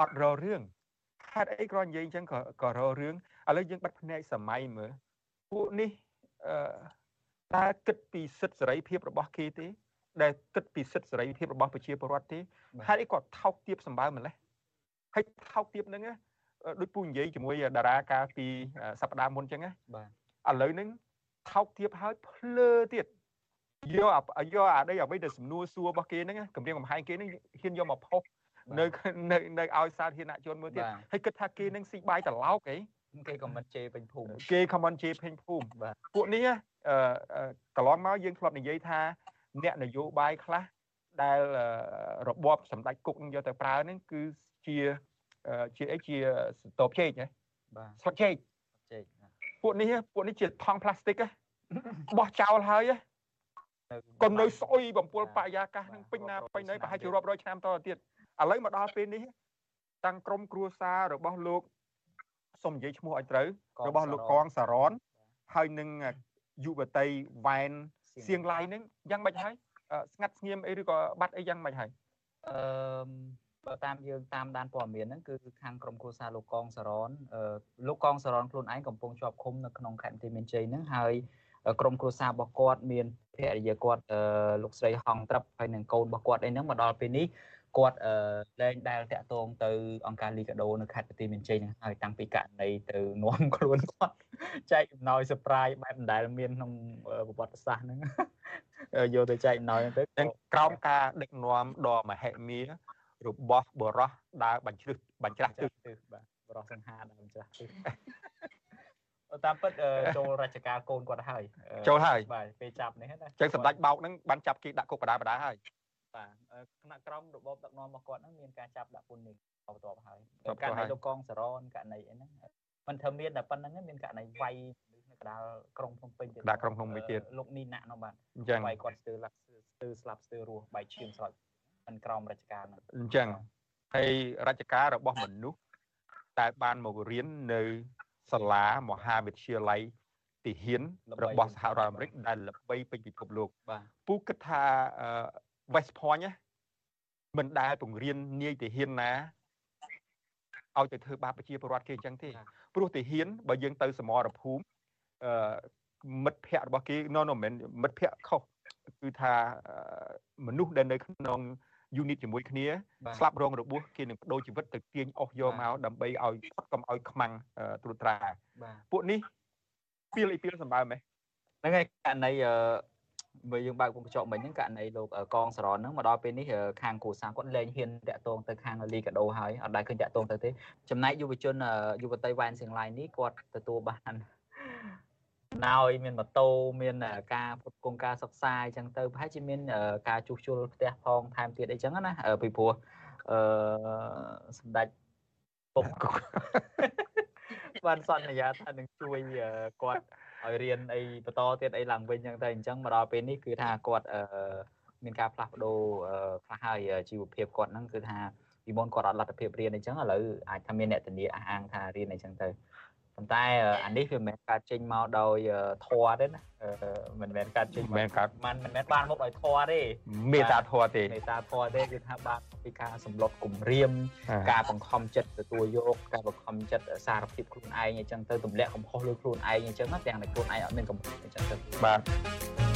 អត់រលរឿងហេតុអីគ្រាន់និយាយអញ្ចឹងក៏ក៏រលរឿងឥឡូវយើងបិទភ្នែកសម័យមើលពួកនេះអឺតើគិតពីសិទ្ធិសេរីភាពរបស់គេទេ ដែលគិតពីសិទ្ធិសេរីភាពរបស់ប្រជាពលរដ្ឋទេហេតុអីគាត់ថោកទាបសម្បើម្លេះហើយថោកទាបហ្នឹងដូចពូនិយាយជាមួយតារាកាលពីសប្តាហ៍មុនអញ្ចឹងណាបាទ ឥឡូវហ្នឹងថោកទាបហើយភ្លើទៀតយកយកអាដីអ្វីដែលសំណួរសួររបស់គេហ្នឹងគម្រាមកំហែងគេហ្នឹងហ៊ានយកមកផុសនៅនៅនៅឲ្យសាធារណជនមើលទៀតហើយគិតថាគេនឹងស៊ីបាយត្រឡោកអីគេខមមិនជេរពេញភូមិគេខមមិនជេរពេញភូមិបាទពួកនេះអឺកន្លងមកយើងធ្លាប់និយាយថា អ្នកនយោបាយខ្លះដែលរបបសម្ដេចគុកយកទៅប្រើហ្នឹងគឺជាជាអីជាសតបជែកហ៎បាទស្លឹកជែកជែក ពួកនេះពួកនេះជាថង់ផ្លាស្ទិកបោះចោលហើយក៏នៅស្អុយបំពុលបរិយាកាសនឹងពេញណាពេញណីប្រហែលជារាប់រយឆ្នាំតទៅទៀតឥឡូវមកដល់ពេលនេះតាំងក្រុមគ្រួសាររបស់លោកសុំនិយាយឈ្មោះឲ្យត្រូវរបស់លោកកងសារ៉នហើយនឹងយុវតីវ៉ែនសៀងឡៃនឹងយ៉ាងម៉េចហើយស្ងាត់ស្ងៀមអីឬក៏បាត់អីយ៉ាងម៉េចហើយអឺ បើតាមយើងតាមដានព័ត៌មានហ្នឹងគឺខាងក្រុមគ្រួសារលោកកងសារ៉នលោកកងសារ៉នខ្លួនឯងកំពុងជាប់ឃុំនៅក្នុងខេត្តបន្ទាយមានជ័យហ្នឹងហើយក្រុមគ្រួសាររបស់គាត់មានភរិយាគាត់លោកស្រីហងត្រឹបហើយនឹងកូនរបស់គាត់អីហ្នឹងមកដល់ពេលនេះគាត់លែងដែលតាក់ទងទៅអង្គការលីកាដូនៅខេត្តបន្ទាយមានជ័យហ្នឹងហើយតាំងពីករណីទៅនាំខ្លួនគាត់ចែកអំណោយ surprise បែបមិនដែលមានក្នុងប្រវត្តិសាស្ត្រហ្នឹងយកទៅចែកអំណោយទៅក្រោមការដឹកនាំដ៏មហិមា របស់បរោះដើរបញ្ជ្រឹះបញ្ច្រាស់ទិសបាទបរោះសង្ហាដើរបញ្ច្រាស់ទិសតាមពិតចូលរាជការកូនគាត់ហើយចូលហើយបាទពេលចាប់នេះណាចឹងសម្ដេចបោកហ្នឹងបានចាប់គេដាក់គុកបដាបដាហើយបាទគណៈក្រមរបបដឹកនាំរបស់គាត់ហ្នឹងមានការចាប់ដាក់ពន្ធនាងបន្ទាប់ហើយករណីលោកកងសរនករណីអីហ្នឹងមិនធ្វើមានតែប៉ុណ្្នឹងមានករណីវាយនៅកដាលក្រុងភ្នំពេញទៀតដាក់ក្រុងភ្នំពេញទៀតលោកនីណាក់នោះបាទអញ្ចឹងវាយគាត់ស្ទើរលាក់ស្ទើរស្លាប់ស្ទើររស់បែកឈាមស្រោច មិនក្រមរាជការហ្នឹងអញ្ចឹងហើយរាជការរបស់មនុស្សតែបានមករៀននៅសាលាមហាវិទ្យាល័យទាហានរបស់សហរដ្ឋអាមេរិកដែលល្បីពេញពិភពលោកបាទពូគិតថា West Point មិនដែលពង្រៀននាយទាហានណាឲ្យទៅធ្វើបាបប្រជាពលរដ្ឋគេអញ្ចឹងទេព្រោះទាហានបើយើងទៅសមរភូមិអឺមិត្តភ័ក្តិរបស់គេ no no មិនមិត្តភ័ក្តិខុសគឺថាមនុស្សដែលនៅក្នុង unit ជាមួយគ្នាស្លាប់រងរបួសគេនឹងបដូរជីវិតទៅទាញអស់យកមកដើម្បីឲ្យកុំឲ្យខ្មាំងត្រួតត្រាពួកនេះពីលអ៊ីពីលសម្បើមហ៎ហ្នឹងហើយករណីបើយើងបើកពុំកញ្ចក់មិញហ្នឹងករណីលោកកងសរនហ្នឹងមកដល់ពេលនេះខាងគ្រូសាគាត់លែងហ៊ានតាក់ទងទៅខាងលីកាដូហើយអត់ដែលឃើញតាក់ទងទៅទេចំណែកយុវជនយុវតីវ៉ែនសៀងឡៃនេះគាត់ទទួលបាន ណោយមានម៉ូតូមានការផ្គត់ផ្គង់ការសិក្សាអញ្ចឹងទៅប្រហែលជាមានការជួសជុលផ្ទះផងថែមទៀតអីចឹងណាពីព្រោះអឺសម្ដេចពុកបានសន្យាថានឹងជួយគាត់ឲ្យរៀនអីបន្តទៀតអីឡើងវិញអញ្ចឹងទៅអញ្ចឹងមកដល់ពេលនេះគឺថាគាត់អឺមានការផ្លាស់ប្ដូរខ្លះហើយជីវភាពគាត់ហ្នឹងគឺថាពីមុនគាត់អត់លទ្ធភាពរៀនអីចឹងឥឡូវអាចថាមានអ្នកធានាអះអាងថារៀនអីចឹងទៅ ប៉ុន្តែអានេះវាមិនមែនការចេញមកដោយធွာទេណាមិនមែនការចេញមិនមែនការមិនមិនមែនបានមកដោយធွာទេមេតាធွာទេមេតាធွာទេគឺថាបានពីការសម្លុតគំរាម ការបង្ខំចិត្តទទួលយកការបង្ខំចិត្តសារភាពខ្លួនឯងអញ្ចឹងទៅទម្លាក់កំហុសលើខ្លួនឯងអញ្ចឹងទាំងតែខ្លួនឯងអត់មានកំហុសអញ្ចឹងទៅបាទ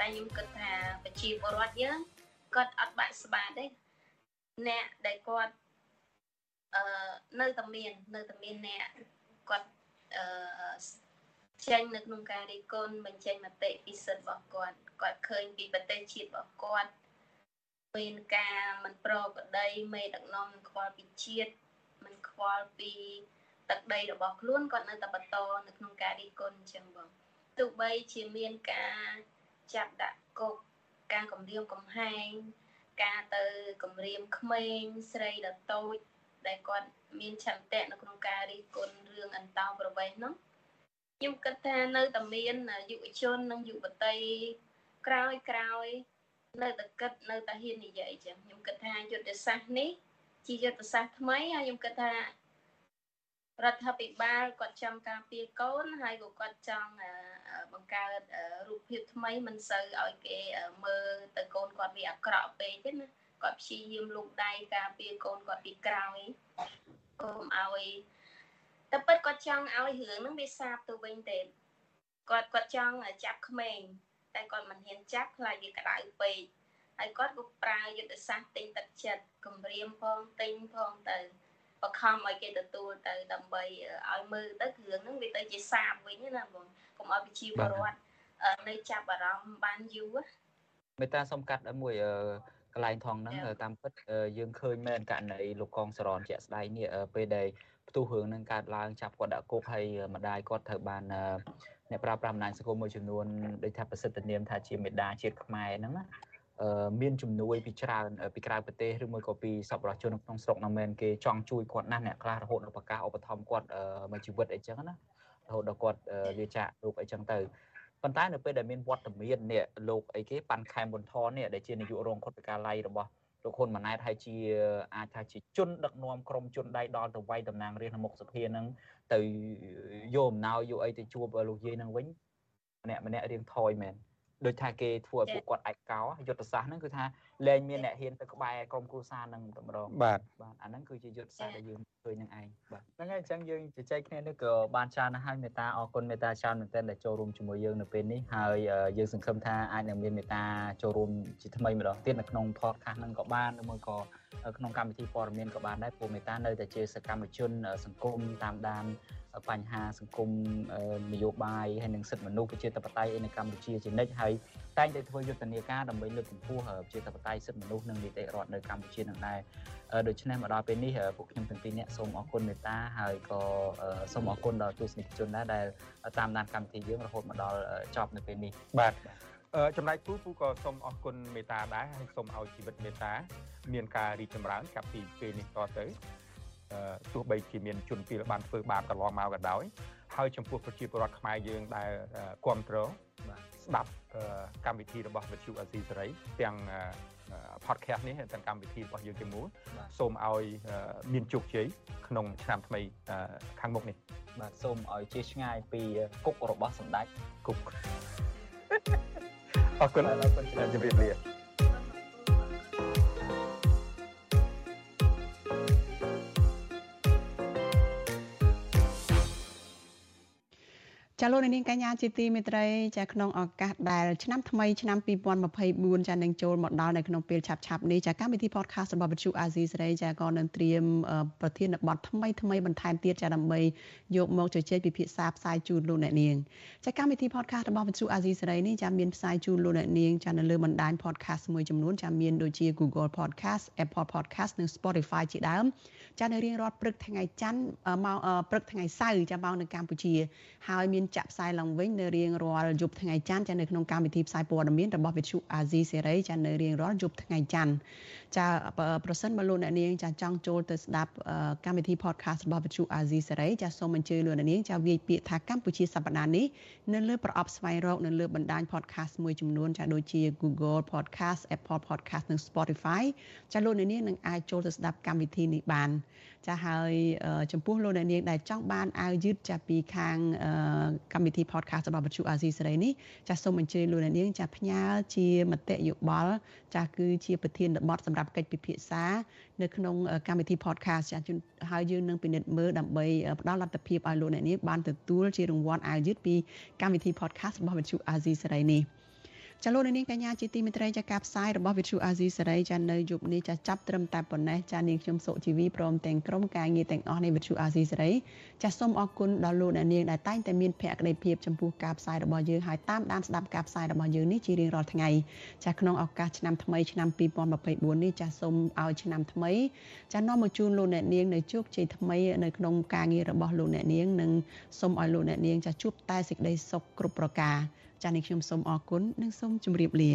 តែខ្ញុំគិតថាប្រជាពលរដ្ឋយើងគាត់អត់បាក់ស្បាតទេអ្នកដែលគាត់អឺនៅតែមាននៅតែមានអ្នកគាត់អឺចេញនៅក្នុងការរិះគន់បញ្ចេញមតិពីសិទ្ធិរបស់គាត់គាត់ឃើញពីប្រទេសជាតិរបស់គាត់មានការមិនប្រក្រតីមេដឹកនាំមិនខ្វល់ពីជាតិមិនខ្វល់ពីទឹកដីរបស់ខ្លួនគាត់នៅតែបន្តនៅក្នុងការរិះគន់អញ្ចឹងបង ទោះបីជាមានការចាប់ដាក់គុកការគំរាមកំហែងការទៅគំរាមក្មេងស្រីដ៏តូច ដែលគាត់មានឆន្ទៈនៅក្នុងការរិះគន់រឿងអន្តោប្រវេសន៍នោះខ្ញុំគិតថានៅតែមានយុវជននិងយុវតីក្រោយក្រោយនៅតែគិតនៅតែហ៊ាននិយាយចឹងខ្ញុំគិតថាយុទ្ធសាស្ត្រនេះ ជាយុទ្ធសាស្ត្រថ្មីហើយខ្ញុំគិតថារដ្ឋាភិបាលគាត់ចង់ការពារកូនហើយក៏គាត់ចង់ បង្កើតរូបភាពថ្មីមិនសូវឲ្យគេមើលទៅកូនគាត់វាអាក្រក់ពេកទេណាគាត់ព្យាយាមលូកដៃការពារកូនគាត់ពីក្រោយកុំឲ្យតែពិតគាត់ចង់ឲ្យរឿងហ្នឹងវាសាបទៅវិញទេគាត់គាត់ចង់ចាប់ក្មេងតែគាត់មិនហ៊ានចាប់ខ្លាចវាក្តៅពេកហើយគាត់ក៏ប្រើយុទ្ធសាស្ត្រទិញទឹកចិត្តគម្រាមផងទិញផងទៅបខំឲ្យគេទទួលទៅដើម្បីឲ្យមើលទៅគ្រឿងហ្នឹងវាទៅជាសាបវិញណាបង កុំឲ្យប្រជាពលរដ្ឋនៅចាប់អារម្មណ៍បានយូរមេតាសំកាត់មួយកន្លែងថងហ្នឹងតាមពិតយើងឃើញមែនករណីលោកកងសរនជាក់ស្ដែងនេះពេលដែលផ្ទុះរឿងនឹងកើតឡើងចាប់គាត់ដាក់គុកហើយម្ដាយគាត់ត្រូវបានអ្នកប្រើប្រាស់បណ្ដាញសង្គមមួយចំនួនដូចថាប្រសិទ្ធនាមថាជាមេដាជាតិខ្មែរហ្នឹងណាអឺមានជំនួយពីច្រើនពីក្រៅប្រទេសឬមួយក៏ពីសប្បុរសជនក្នុងស្រុកហ្នឹងមែនគេចង់ជួយគាត់ណាស់អ្នកខ្លះរហូតដល់ប្រកាសឧបត្ថម្ភគាត់មួយជីវិតអីចឹងណា រហូតដល់គាត់វាចាក់រូបអីចឹងទៅប៉ុន្តែនៅពេលដែលមានវត្តមាននេះលោកអីគេប៉ាន់ខែមប៊ុនថននេះដែលជានាយករងខុទ្ទកាល័យរបស់លោកហ៊ុនម៉ាណែតហើយជាអាចថាជាជនដឹកនាំក្រុមជនដៃដល់ទៅវាយតំណាងរាស្ត្រនៅមុខសភានឹងទៅយកអំណោយយកអីទៅជួបលោកយាយនឹងវិញម្នាក់ម្នាក់រៀងថយមែនដូចថាគេធ្វើឲ្យពួកគាត់ឯកោយុទ្ធសាស្ត្រហ្នឹងគឺថា លែងមានអ្នកហ៊ានទៅក្បែរក្រុមគ្រួសារហ្នឹងតែម្ដងបាទបាទអាហ្នឹងគឺជាយុទ្ធសាស្ត្រដែលយើងឃើញនឹងឯងបាទហ្នឹងហើយអញ្ចឹងយើងជជែកគ្នានេះក៏បានច្រើនណាស់ហើយមេតាអរគុណមេតាច្រើនមែនទែនដែលចូលរួមជាមួយយើងនៅពេលនេះហើយយើងសង្ឃឹមថាអាចនឹងមានមេតាចូលរួមជាថ្មីម្ដងទៀតនៅក្នុង podcast ហ្នឹងក៏បានឬមួយក៏ក្នុងកម្មវិធីព័ត៌មានក៏បានដែរព្រោះមេតានៅតែជាសកម្មជន សង្គមតាមដានបញ្ហាសង្គមនយោបាយហើយនិងសិទ្ធិមនុស្សប្រជាធិបតេយ្យនៅកម្ពុជាជានិច្ចហើយ តែងតែធ្វើយុទ្ធនាការដើម្បីលើកកម្ពស់ប្រជាធិបតេយ្យសិទ្ធិមនុស្សនិងនីតិរដ្ឋនៅកម្ពុជានឹងដែរដូច្នេះមកដល់ពេលនេះពួកខ្ញុំទាំងពីរនាក់សូមអរគុណមេត្តាហើយក៏សូមអរគុណដល់ទស្សនិកជនដែរដែលតាមដានកម្មវិធីយើងរហូតមកដល់ចប់នៅពេលនេះបាទចំណែកពូពូក៏សូមអរគុណមេត្តាដែរហើយសូមឲ្យជីវិតមេត្តា មានការរីកចម្រើនចាប់ពីពេលនេះតទៅទោះបីជាមានជនពីលបានធ្វើបាបកន្លងមកក៏ដោយហើយចំពោះប្រជាពលរដ្ឋខ្មែរយើងដែលគ្រប់គ្រង ស្ដាប់កម្មវិធីរបស់វិទ្យុអាស៊ីសេរីទាំង podcast នេះទាំងកម្មវិធីរបស់យើងទាំងមូលសូមឲ្យមានជោគជ័យក្នុងឆ្នាំថ្មីខាងមុខនេះបាទសូមឲ្យជាឆ្ងាយពីគុករបស់សម្ដេចគុកអរគុណអរគុណជម្រាបលា ចាលោកនាងកញ្ញាជាទីមេត្រីចាក្នុងឱកាសដែលឆ្នាំថ្មីឆ្នាំ2024ចានឹងចូលមកដល់នៅក្នុងពេលឆាប់ឆាប់នេះចាកម្មវិធី podcast របស់វិទ្យុអាស៊ីសេរីចាក៏នឹងត្រៀមប្រធានបទថ្មីថ្មីបន្ថែមទៀតចាដើម្បីយកមកជជែកពិភាក្សាផ្សាយជូនលោកអ្នកនាងចាកម្មវិធី podcast របស់វិទ្យុអាស៊ីសេរីនេះចាមានផ្សាយជូនលោកអ្នកនាងចានៅលើបណ្ដាញ podcast មួយចំនួនចាមានដូចជា Google Podcast Apple Podcast និង Spotify ជាដើមចានៅរៀងរាល់ព្រឹកថ្ងៃច័ន្ទម៉ោងព្រឹកថ្ងៃសៅរ៍ចាម៉ោងនៅកម្ពុជាហើយមានចាក់ផ្សាយឡើងវិញនៅរៀងរាល់យប់ថ្ងៃច័ន្ទចានៅក្នុងកម្មវិធីផ្សាយព័ត៌មានរបស់វិទ្យុអាស៊ីសេរីចានៅរៀងរាល់យប់ថ្ងៃច័ន្ទចាប្រសិនបើលោកអ្នកនាងចាចង់ចូលទៅស្ដាប់កម្មវិធី podcast របស់វិទ្យុអាស៊ីសេរីចាសូមអញ្ជើញលោកអ្នកនាងចាវាយពាក្យថាកម្ពុជាសប្តាហ៍នេះនៅលើប្រអប់ស្វែងរកនៅលើបណ្ដាញ podcast មួយចំនួនចាដូចជា Google Podcast Apple Podcast និង Spotify ចាលោកអ្នកនាងនឹងអាចចូលទៅស្ដាប់កម្មវិធីនេះបានចាហើយចំពោះលោកអ្នកនាងដែលចង់បានអាវយឺតចាពីខាងកម្មវិធី podcast របស់វិទ្យុអាស៊ីសេរីនេះចាសូមអញ្ជើញលោកអ្នកនាងចាផ្ញើជាមតិយោបល់ ចាគឺជាប្រធានបទសម្រាប់កិច្ចពិភាក្សានៅក្នុងកម្មវិធី podcast ចាហើយយើងនឹងពិនិត្យមើលដើម្បីផ្ដល់លទ្ធភាពឲ្យលោកអ្នកនាងបានទទួលជារង្វាន់អាវយឺតពីកម្មវិធី podcast របស់វិទ្យុអាស៊ីសេរីនេះ ចាលោកនាងកញ្ញាជាទីមេត្រីចាការផ្សាយរបស់វិទ្យុអាស៊ីសេរីចានៅយប់នេះចាចាប់ត្រឹមតែប៉ុណ្ណេះចានាងខ្ញុំសុជីវីព្រមទាំងក្រុមការងារទាំងអស់នៃវិទ្យុអាស៊ីសេរីចាសូមអរគុណដល់លោកអ្នកនាងដែលតែងតែមានភក្ដីភាពចំពោះការផ្សាយរបស់យើងហើយតាមដានស្ដាប់ការផ្សាយរបស់យើងនេះជារៀងរាល់ថ្ងៃចាក្នុងឱកាសឆ្នាំថ្មីឆ្នាំ2024នេះចាសូមឲ្យឆ្នាំថ្មីចានាំមកជូនលោកអ្នកនាងនៅជោគជ័យថ្មីនៅក្នុងការងាររបស់លោកអ្នកនាងនិងសូមឲ្យលោកអ្នកនាងចាជួបតែសេចក្តីសុខគ្រប់ប្រការ ចា៎នេះខ្ញុំសូមអរគុណនិងសូមជម្រាបលា